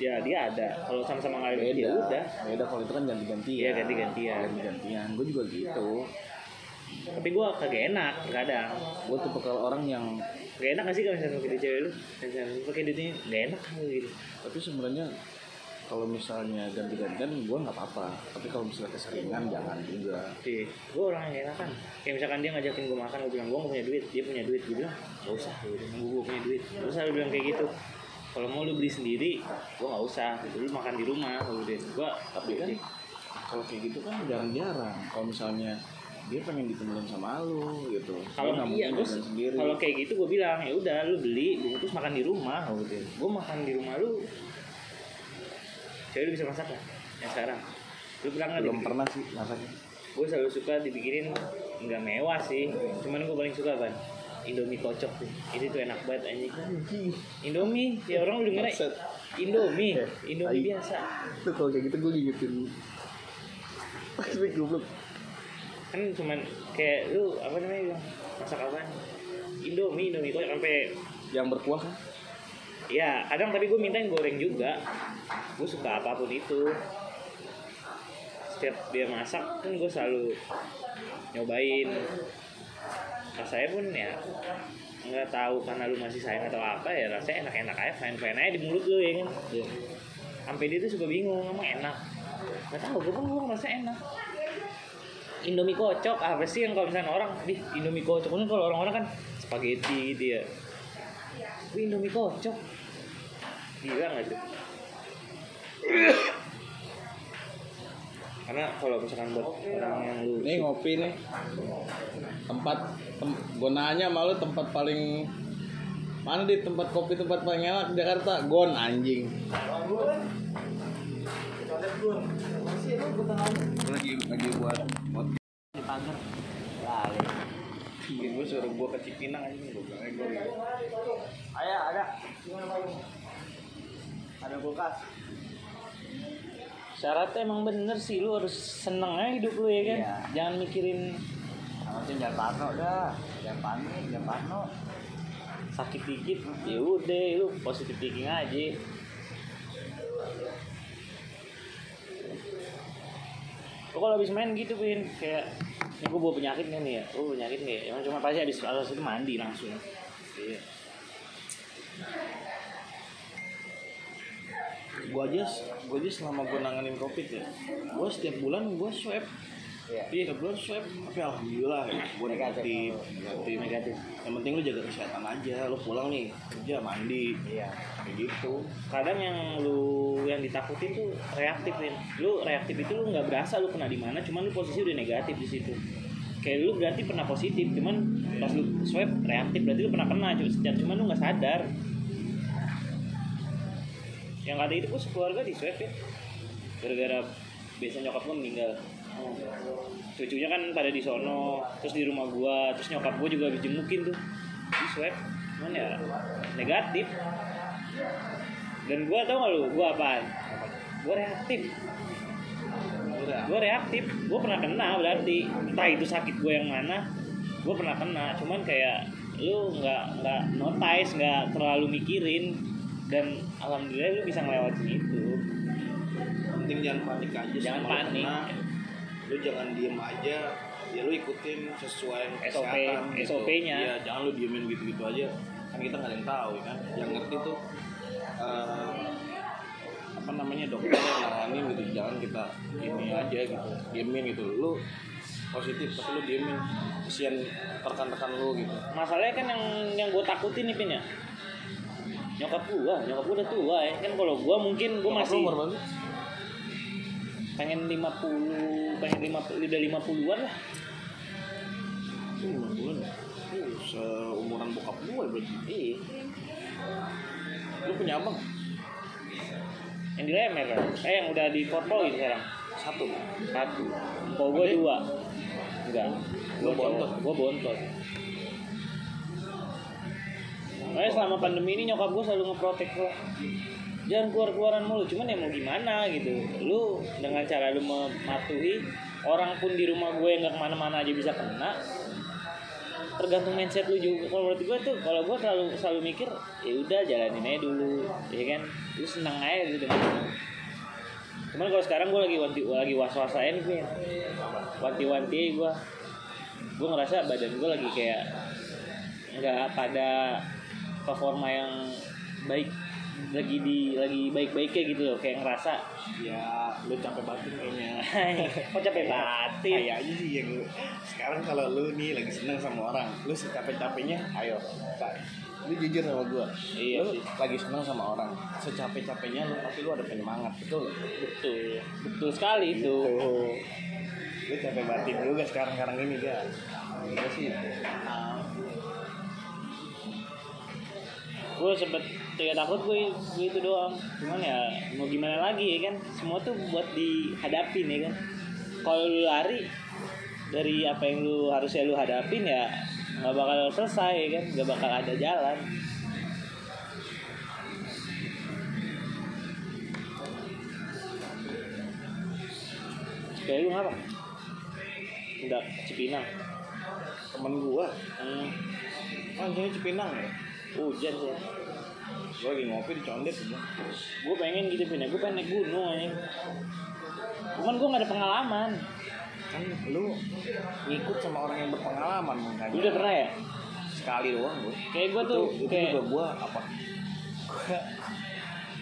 ya dia ada. Kalau sama-sama nggak beda. ya udah. Beda kalau itu kan ganti-gantian. Iya, ganti-gantian. ganti-gantian. Gue juga gitu. Tapi gue kagak enak kadang. Gue tuh kalau orang yang gak enak gak sih kalau misalnya pakai cewek lu? Misalnya pakai duitnya gak enak kan gitu. Tapi sebenarnya kalau misalnya ganti-gantian gue nggak apa-apa. Tapi kalau misalnya keseringan jangan juga. Oke, gue orang yang enakan. Kayak misalkan dia ngajakin gue makan, gue bilang gue gak punya duit, dia punya duit, gue bilang gak usah, gue gue punya duit. Terus lu bilang kayak gitu. Kalau mau lu beli sendiri, gue gak usah. Lu makan di rumah, gue Gue tapi kan kalau kayak gitu kan jarang-jarang. Kalau misalnya dia pengen ditemenin sama lu gitu. Kalau nggak iya, jalan sendiri. kalau kayak gitu gue bilang ya udah lu beli, bungkus makan di rumah, gue Gue makan di rumah lu. Cewek lu bisa masak gak? Yang sekarang. Lu pernah nggak belum pernah sih masaknya. Gue selalu suka dibikinin nggak mewah sih. Cuman gue paling suka kan Indomie kocok sih itu tuh enak banget anjing. Indomie? Ya orang udah ngerti Maksud. Indomie. Eh, Indomie biasa. Tuh kalau kayak gitu gue gigitin pasti goblok. Kan cuman kayak lu apa namanya bilang masak apa Indomie Indomie kocok sampai yang berkuah kan? Ya kadang tapi gue minta yang goreng juga. Gue suka apa pun itu. Setiap dia masak kan gue selalu nyobain rasanya pun ya nggak tahu karena lu masih sayang atau apa ya rasanya enak-enak aja fine aja di mulut lu ya kan? Iya. sampai dia tuh suka bingung emang enak? Nggak tahu gue kan gue ngerasa enak? Indomie kocok apa sih yang kalau misalnya orang di Indomie kocok. Kan kalau orang-orang kan spaghetti gitu ya. Indomie kocok. Gila nggak tuh karena kalau misalkan buat orang yang lu Nih ngopi nih. Tempat tem, gue nanya malu tempat paling mana di tempat kopi tempat paling enak di Jakarta? Gon anjing. Lagi lagi buat buat di pagar lali gue suruh gue ke Cipinang anjing gue bilang gue Ayah ada ada kulkas syaratnya emang bener sih lu harus seneng aja hidup lu ya kan Iya. jangan mikirin Macam jangan parno dah, jangan panik, jangan parno. sakit dikit ya udah lu positif thinking aja Kok kalau habis main gitu pin kayak ini gue bawa penyakit kan nih ya, oh penyakit nih, ya? emang cuma pasti habis alas itu mandi langsung. Iya. Gue aja gue aja selama gue nanganin covid ya gue setiap bulan gue swab Iya. iya bulan swab tapi alhamdulillah ya gue Negatif. negatif negatif Negatif. yang penting lu jaga kesehatan aja lu pulang nih kerja mandi Iya. kayak gitu Kadang yang lu yang ditakutin tuh reaktif Pin. Lu reaktif itu lu nggak berasa lu kena di mana, cuman lu posisi udah negatif di situ. Kayak lu berarti pernah positif, cuman pas lu swab reaktif berarti lu pernah kena, cuman lu nggak sadar. Yang kata itu gue sekeluarga ya, gara-gara biasa nyokap gue meninggal. Cucunya kan pada di sono, terus di rumah gua, terus nyokap gua juga habis jengukin tuh. Di swab, cuman ya negatif. Dan gua tau gak lu gua apaan? Gua reaktif. Gua reaktif. Gua pernah kena berarti. Entah itu sakit gua yang mana gua pernah kena. Cuman kayak lu nggak nggak notice nggak terlalu mikirin dan alhamdulillah lu bisa ngelewatin itu penting jangan panik aja Jangan sama lu panik. kena. lu jangan diem aja ya lu ikutin sesuai SOP gitu. SOP-nya. Iya, jangan lu diemin gitu-gitu aja kan kita nggak ada yang tahu ya kan yang ngerti tuh eh, apa namanya dokter yang nanganin gitu jangan kita ini aja gitu diemin gitu lu positif tapi lu diemin kesian rekan-rekan lu gitu masalahnya kan yang yang gue takutin nih Pin ya nyokap gua nyokap gua udah tua ya. Kan kalau gua mungkin gua Nyokap masih umur berapa? Pengen 50 pengen 50 udah 50-an lah. Itu lima bulan ya? Uh, seumuran bokap gue berarti? Iya. Lu punya abang? Yang di lemer kan eh yang udah di korpoin sekarang. Satu. Satu. Gue Adek? dua. Enggak. Lu bontot? gue bontot Makanya selama pandemi ini nyokap gue selalu ngeprotek gue Jangan keluar-keluaran mulu Cuman ya mau gimana gitu. Lu dengan cara lu mematuhi Orang pun di rumah gue yang gak ke mana-mana aja bisa kena tergantung mindset lu juga. Kalau menurut gue tuh kalau gue selalu selalu mikir ya udah jalanin aja dulu ya kan? Lu seneng aja gitu dengan cuman kalau sekarang gue lagi wanti lagi was wasain nih wanti-wanti gue gue ngerasa badan gue lagi kayak nggak pada performa yang baik lagi di lagi baik-baiknya gitu loh kayak ngerasa ya lu capek batin kayaknya. Kok capek batin? kayaknya sih yang lu sekarang kalau lu nih lagi seneng sama orang lu secapek capeknya ayo Kak, lu jujur sama gua Iya lu sih. lagi seneng sama orang secapek capeknya lu tapi lu ada penyemangat betul betul betul sekali itu. Tuh. lu capek batin juga sekarang sekarang ini ga Iya sih. Ah, gue sempet kayak takut gue, gue itu doang. Cuman ya mau gimana lagi ya kan? Semua tuh buat dihadapin ya kan? Kalau lu lari dari apa yang lu harusnya lu hadapin ya nggak bakal selesai ya kan? Nggak bakal ada jalan. Kayak lu ngapa? Udah Cipinang. Temen gua. Hmm. oh anjingnya Cipinang ya hujan sih gue lagi ngopi di condet aja gue pengen gitu pindah gue pengen naik gunung anjing cuman gue gak ada pengalaman. Kan lu ngikut sama orang yang berpengalaman makanya udah pernah ya? Sekali doang gue kayak gue tuh itu, itu kayak juga gue apa? Gue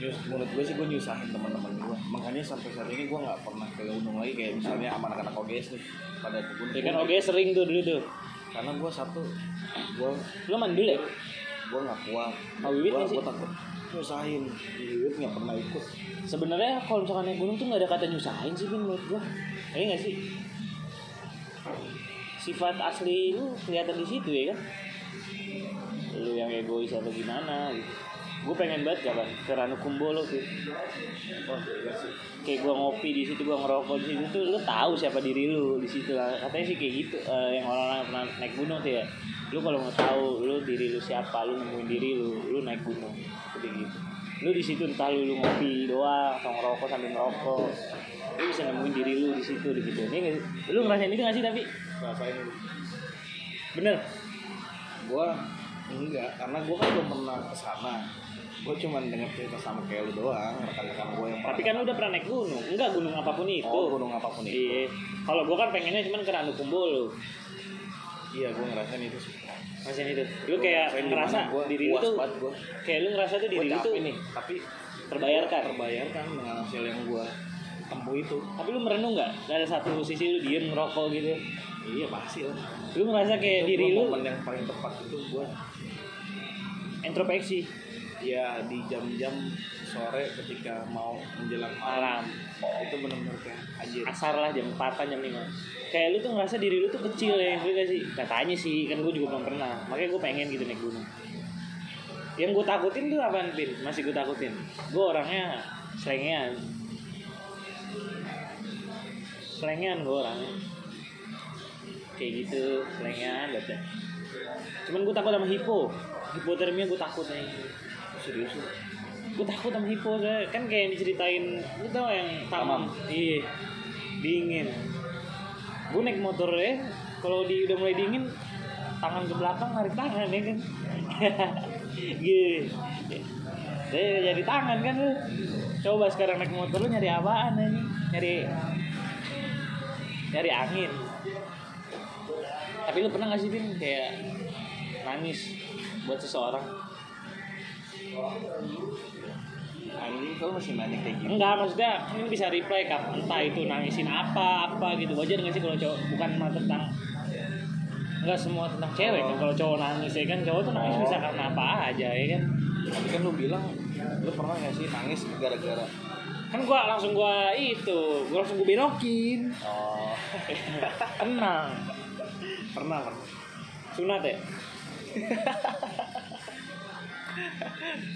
nyus, menurut gue sih gue nyusahin teman-teman gue makanya sampai saat ini gue nggak pernah ke gunung lagi. Kayak misalnya sama anak-anak OGS nih pada ke gunung. Ya kan oke sering tuh dulu tuh. Karena gue satu gue lu mandul ya gue nggak kuat. Oh, Wiwit gue sih? gue takut. Nyusahin. Wiwit nggak pernah ikut. Sebenarnya kalau misalkan naik gunung tuh nggak ada kata nyusahin sih Bin menurut gua. Iya nggak sih? Sifat asli lu kelihatan di situ ya kan? Lu yang egois atau gimana gitu. Gue pengen banget kapan? Ke Ranukumbolo wah gila sih. Kayak gua ngopi di situ gua ngerokok di situ tuh lu tahu siapa diri lu di situ lah. Katanya sih kayak gitu eh, yang orang-orang pernah naik gunung tuh ya lu kalau nggak tahu lu diri lu siapa lu nemuin diri lu lu naik gunung. Seperti gitu. Lu di situ entah lu, lu ngopi doang atau ngerokok sambil ngerokok. Lu bisa nemuin diri lu di situ di gitu ini lu ngerasain itu gak sih tapi? Rasain lu bener? Gue enggak karena gue kan belum pernah ke sana gue cuma dengar cerita sama kayak lu doang rekan-rekan gue yang tapi kan lu udah pernah naik gunung. Enggak gunung apa pun itu. Oh gunung apa pun itu. Iya. Kalau gua kan pengennya cuman ke Ranukumbolo. Iya gue ngerasain itu sih Ngerasain itu. Lu kayak ngerasa gua diri lu tuh gua. kayak lu ngerasa tuh diri lu tuh nih tapi terbayarkan. terbayarkan dengan hasil yang gue tempuh itu Tapi lu merenung nggak? Ada satu sisi lu diem ngerokok gitu. iya pasti lah Lu ngerasa kayak Itu diri lu momen yang paling tepat itu gue introspeksi ya di jam-jam sore ketika mau menjelang malam. itu benar-benar kayak anjir. Asar lah jam 4 jam 5 Kayak lu tuh ngerasa diri lu tuh kecil ya Gue gak? Katanya sih Kan gue juga belum pernah. Makanya gue pengen gitu naik gunung. Yang gue takutin tuh apaan Pin? Masih gue takutin. Gue orangnya Selengean. Selengean gue orangnya. Kayak gitu Selengean dah. Cuman gue takut sama hipo. Hipotermia gue takut nih serius gue takut sama hipo soalnya. kan kayak yang diceritain lu tau yang tamam? Iya. Dingin. Gue naik motor ya kalau di udah mulai dingin tangan ke belakang narik tangan ya kan? Gitu jadi jadi tangan kan lu. Coba sekarang naik motor lu nyari apaan ini nyari nyari angin. Tapi lu pernah gak sih Bin kayak nangis buat seseorang anjing kalau masih nanya kayak gitu Enggak, maksudnya ini bisa reply kap entah itu nangisin apa apa gitu. Wajar nggak sih kalau cowok bukan mah tentang Enggak semua tentang cewek kan. Kalau cowok nangis ya kan cowok tuh nangis Oh. bisa karena apa aja ya kan? Tapi kan lu bilang lu pernah gak sih nangis gara-gara? Kan gua langsung gua itu gua langsung gua belokin. Oh. Tenang. Pernah pernah. Sunat ya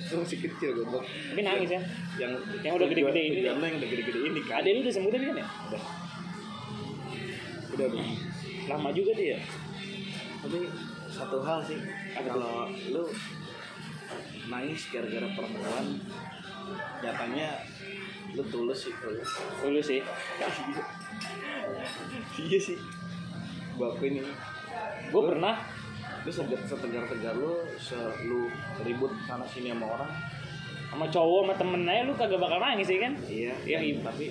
itu masih kecil gue tapi nangis ya. Yang Yang udah gede-gede ini. yang udah gede-gede ini kan. Ada lu udah sembuh tadi kan ya? Udah. Udah udah lama juga dia. Ya tapi satu hal sih kalau lu nangis gara-gara perempuan nyatanya lu tulus sih kalau dulu sih. Iya sih. Gua ini. Gua pernah lu segar setegar tegar lu lu ribut sana sini sama orang. Sama cowok sama temen aja lu kagak bakal nangis ya kan? Iya Iya, dan- iya. tapi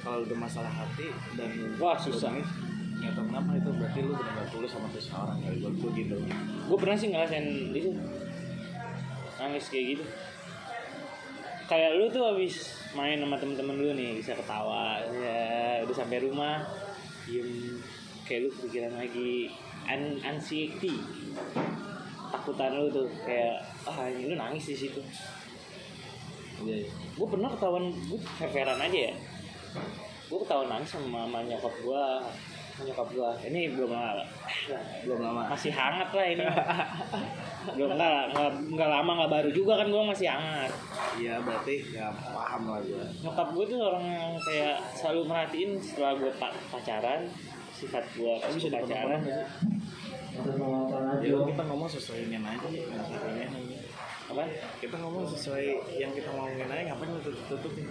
kalau udah masalah hati dan Wah, susah. nangis, nggak tahu kenapa itu berarti lu benar-benar tulus sama seseorang kali buat gua gitu. Gue pernah sih ngerasain itu nangis kayak gitu. Kayak lu tuh habis main sama temen-temen lu nih bisa ketawa ya udah sampai rumah diem kayak lu kepikiran lagi an anxiety. Takutan lu tuh kayak ah ini lu nangis di situ. Iya gue pernah ketahuan gue fair-fairan aja ya. Gue ketahuan nangis sama, sama nyokap gue nyokap gue ini belum lama belum lama. masih hangat lah ini. Belum enggak lah nggak nggak lama nggak baru juga kan gue masih hangat. Iya berarti ya paham lah gua. Nyokap gue tuh orang yang kayak selalu merhatiin setelah gue pacaran sifat gue pas bisa gua pacaran ya kita ngomong sesuai ini aja aja. apa? Kita ngomong sesuai yang kita ngomongin aja ngapain lu tutup tutupin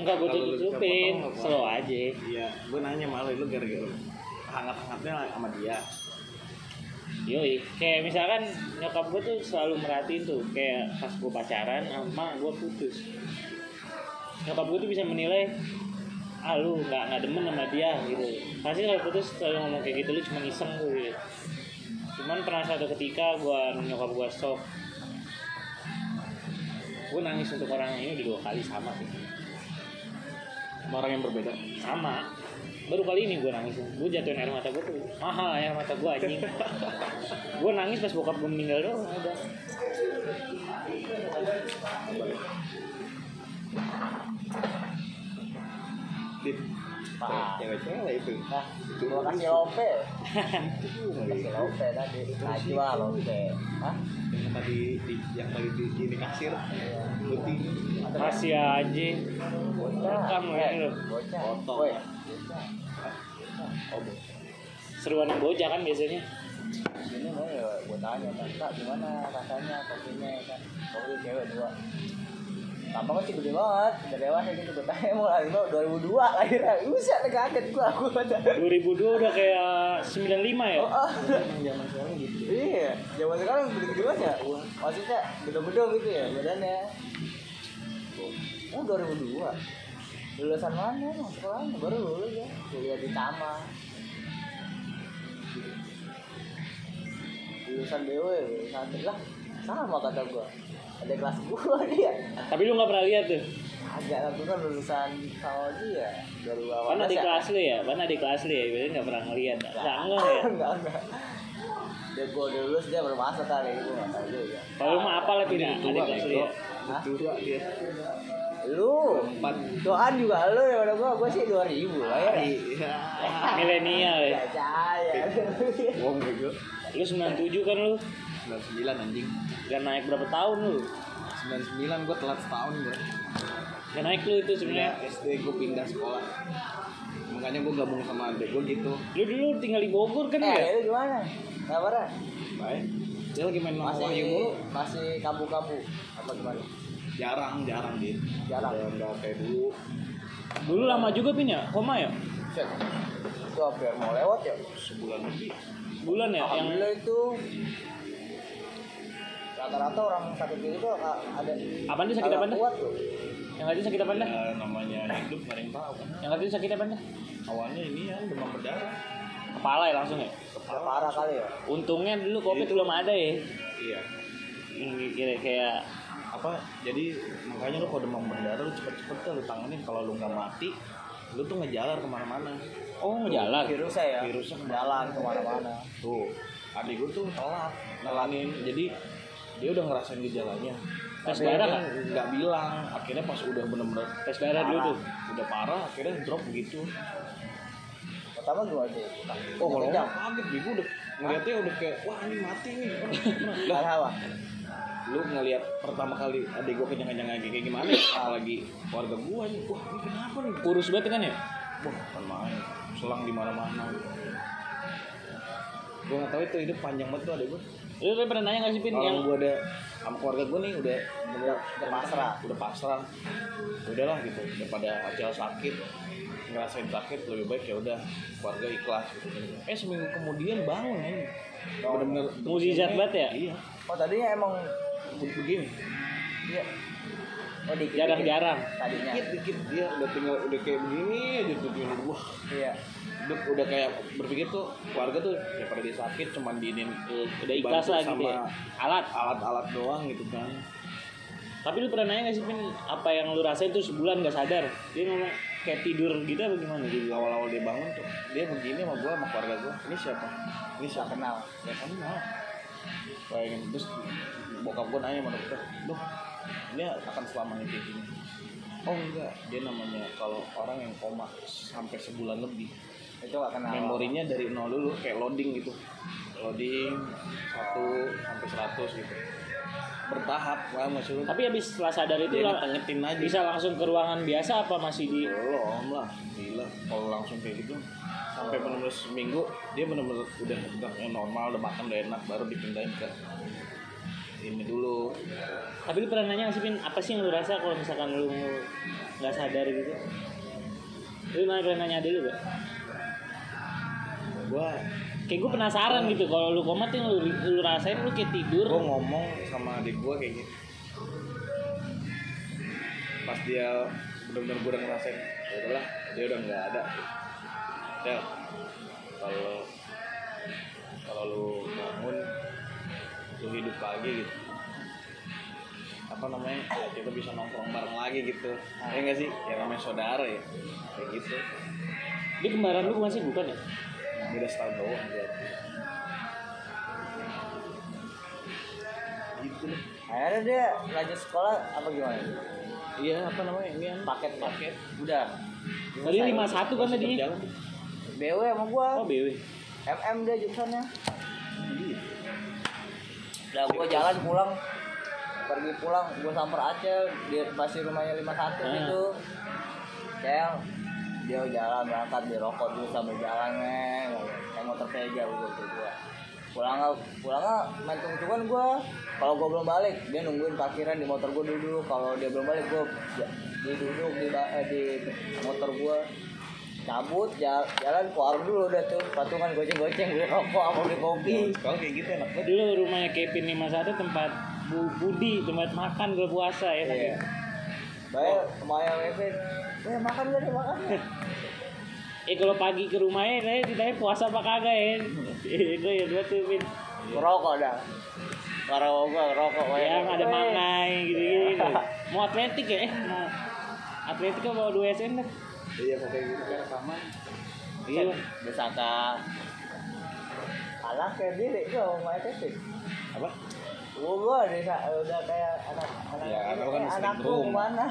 enggak gue tutup tutupin slow aja. Iya gue nanya malah lu gara-gara hangat-hangatnya sama dia. Yoi, kayak misalkan nyokap gue tuh selalu merhatiin tuh kayak pas gue pacaran sama gue putus. Nyokap gue tuh bisa menilai ah lu nggak nggak demen sama dia gitu. Pasti kalau putus selalu ngomong kayak gitu lu cuma iseng gitu. Cuman pernah satu ketika gue nyokap gue stop. Gue nangis untuk orang ini udah dua kali sama sih. Sama orang yang berbeda Sama. Baru kali ini gue nangis. Gue jatuhin air mata gue tuh mahal air mata gue anjing. gue nangis pas bokap gue meninggal doang udah. Pak. cewek-cewek itu Nah, gua kasih lope. kasih lope tadi. Najwa lope. Hah? yang tadi di, yang tadi di, di kasir putih Masih aja. Bocah. Rekam ini lo. Bocah. Foto. Oh Seruan yang bocah kan biasanya. Ini mau ya gua tanya kan, Kak gimana rasanya kopinya ya kan? Kopi cewek dua. Tampangnya sih gede banget, udah dewasa gitu gue tanya mau lagi mau 2002 lahirnya. Buset kaget gua aku ada. 2002 udah kayak 95 ya. Oh, ah. zaman sekarang gitu Iya, zaman sekarang gede-gede banget ya. Maksudnya gede-gede gitu ya badannya. Oh, 2002. Lulusan mana emang sekolahnya? Baru lulus ya. Kuliah di Tama. Lulusan BW, lulusan lah. Sama kata gua. Ada kelas gua dia. Tapi lu nggak pernah lihat tuh. Agak lah gua kan lulusan sama dia. 2018. Mana di ya. kelas lu ya? Mana di kelas lu ya? Biasanya nggak pernah ngeliat. Nggak enggak ya. enggak, enggak. Dia gua udah lulus dia baru masuk kali gua enggak tahu juga. Kalau lu mah apa? Tua, Adik kelas lu ya. Tua dia Lu empat Doan juga lu ya udah gua gua sih 2000 lah ya. iya Milenial ya. Ya bego Lu 97 kan lu? 99 anjing Gak naik berapa tahun lu? 99 gue telat setahun gue Gak naik lu itu sebenarnya. Sebenarnya SD gue pindah sekolah makanya gue gabung sama adek gue gitu Lu dulu tinggal di Bogor kan Eh, ya? itu gimana? Kabarnya? baik dia lagi main Masih Wahyu mulu masih kabu-kabu apa gimana? jarang jarang dia Jarang. udah nggak kayak dulu Dulu lama juga Pin ya? Koma ya? Set. Itu hampir mau lewat ya? sebulan lebih Bulan ya? Yang Alhamdulillah itu rata-rata orang sakit gitu tuh ada Apaan tuh sakit kuat tuh. yang tadi sakit apa dah? ya, namanya hidup yang tahu kan Yang tadi sakit apa dah? awalnya ini ya demam berdarah Kepala ya langsung ya? Udah parah kali ya. Untungnya dulu covid belum ada ya. iya Ini Kira kayak apa jadi makanya lu kalau demam berdarah lu cepet-cepet tuh lu tanganin kalau lu nggak mati lu tuh ngejalar ke mana-mana oh jalan. Virusnya ya. Virusnya ke mana? jalan ke mana-mana. tuh adik gue tuh telat nelanin jadi dia udah ngerasain gejalanya. Tes Tapi darah dia nggak? nggak bilang akhirnya pas udah bener-bener Tes darah dulu tuh. udah parah akhirnya drop begitu Pertama gimana tuh? oh kalau orang kaget gue udah. Ngeliatnya udah kayak wah ini mati nih lah apa? lu ngeliat pertama kali adik gue kenyang-kenyang lagi kayak gimana ya? Apalagi keluarga gue nih. Wah ini kenapa nih? Kurus banget kan ya? wah kan main selang di mana-mana. Gue nggak tahu itu hidup panjang banget tuh adik gue Lu pernah nanya gak sih Pin kalau yang gue ada sama keluarga gue nih udah Udah, udah pasrah. udah pasrah udahlah gitu daripada acel sakit ngerasain sakit lebih baik ya udah keluarga ikhlas gitu eh seminggu kemudian bangun ya bener-bener Mukjizat banget ya? iya Oh tadinya emang begini iya. Oh dikit. Jarang-jarang. Tadinya. dikit dikit dia udah tinggal udah kayak begini aja tuh dia wah Iya. Udah, udah kayak berpikir tuh keluarga tuh daripada dia sakit cuman diinin Udah ikhlas lah gitu sama ya. Alat. alat-alat doang gitu kan Tapi lu pernah nanya gak sih Pin apa yang lu rasain tuh sebulan gak sadar? Dia ngomong kayak tidur gitu apa gimana? jadi awal-awal dia bangun tuh dia begini sama gua sama keluarga gua ini siapa ini siapa kenal. ya kenal bayangin terus bokap gua nanya sama dokter dok ini akan selamanya kayak gini oh enggak dia namanya kalau orang yang koma sampai sebulan lebih Itu nggak kenal. memorinya dari nol dulu kayak loading gitu. Loading satu sampai 100 gitu. Bertahap lah masih lu. Tapi habis setelah sadar itu lah, aja. bisa langsung ke ruangan biasa apa masih di belum lah gila. Kalau langsung kayak gitu sampai benar-benar seminggu dia benar-benar udah udah yang normal udah makan udah enak baru dipindahin ke ini dulu. Tapi lu pernah nanya sih Pin apa sih yang lu rasa kalau misalkan lu nggak sadar gitu? Lu nanya pernah nanya dulu gak? Gua kayak gue penasaran gitu. Kalau lu komat yang lu, lu rasain lu kayak tidur. Gue ngomong sama adik gue kayak gitu. Pas dia benar-benar gue udah ngerasain ya udahlah dia udah nggak ada. Del kalau kalau lu bangun lu hidup lagi gitu. Apa namanya? Ya kita bisa nongkrong bareng lagi gitu. Ya nggak sih? Ya namanya saudara ya. Kayak gitu. Dia kembaran lu masih bukan ya beda setahun doang dia gitu. Deh akhirnya dia lanjut sekolah apa gimana? Iya apa namanya ini kan paket paket. Udah. Tadi lima satu kan tadi. BW sama gua. Oh BW MM dia jurusannya. Udah gua jalan pulang. Pergi pulang gua samper Acel dia masih rumahnya 51 Ah. gitu. Cel dia jalan berangkat dia rokok dulu sambil jalan neng naik motor Veja gua gitu gua pulang pulang main tunggungan gua. Kalau gua belum balik dia nungguin parkiran di motor gua dulu. Kalau dia belum balik gua j- dia duduk di eh, di motor gua. Cabut ja- jalan ke warung dulu udah tuh. Patungan goceng-goceng beli rokok apa beli kopi. Kalau kayak gitu enak banget. Dulu rumahnya Kevin 51 tempat Bu Budi tempat makan gue puasa ya kan Iya. Baik, kemarin Kevin. Eh makan nih makan? nggak?" eh kalau pagi ke rumahnya saya ditanya puasa apa kagak ya itu ya dua tuh Vin. Ngerokok dah. Karo gua ngerokok yang ada mangai gitu gitu mau atletik ya? Eh mau. Atletik apa dua SN dah. Iya pokoknya gitu kan rekaman. Iya. Disangka anak kayak diri gua mau main Kevin. apa? Gua gua desa udah kayak anak anak Ya, ini, kan eh, anakku ke mana?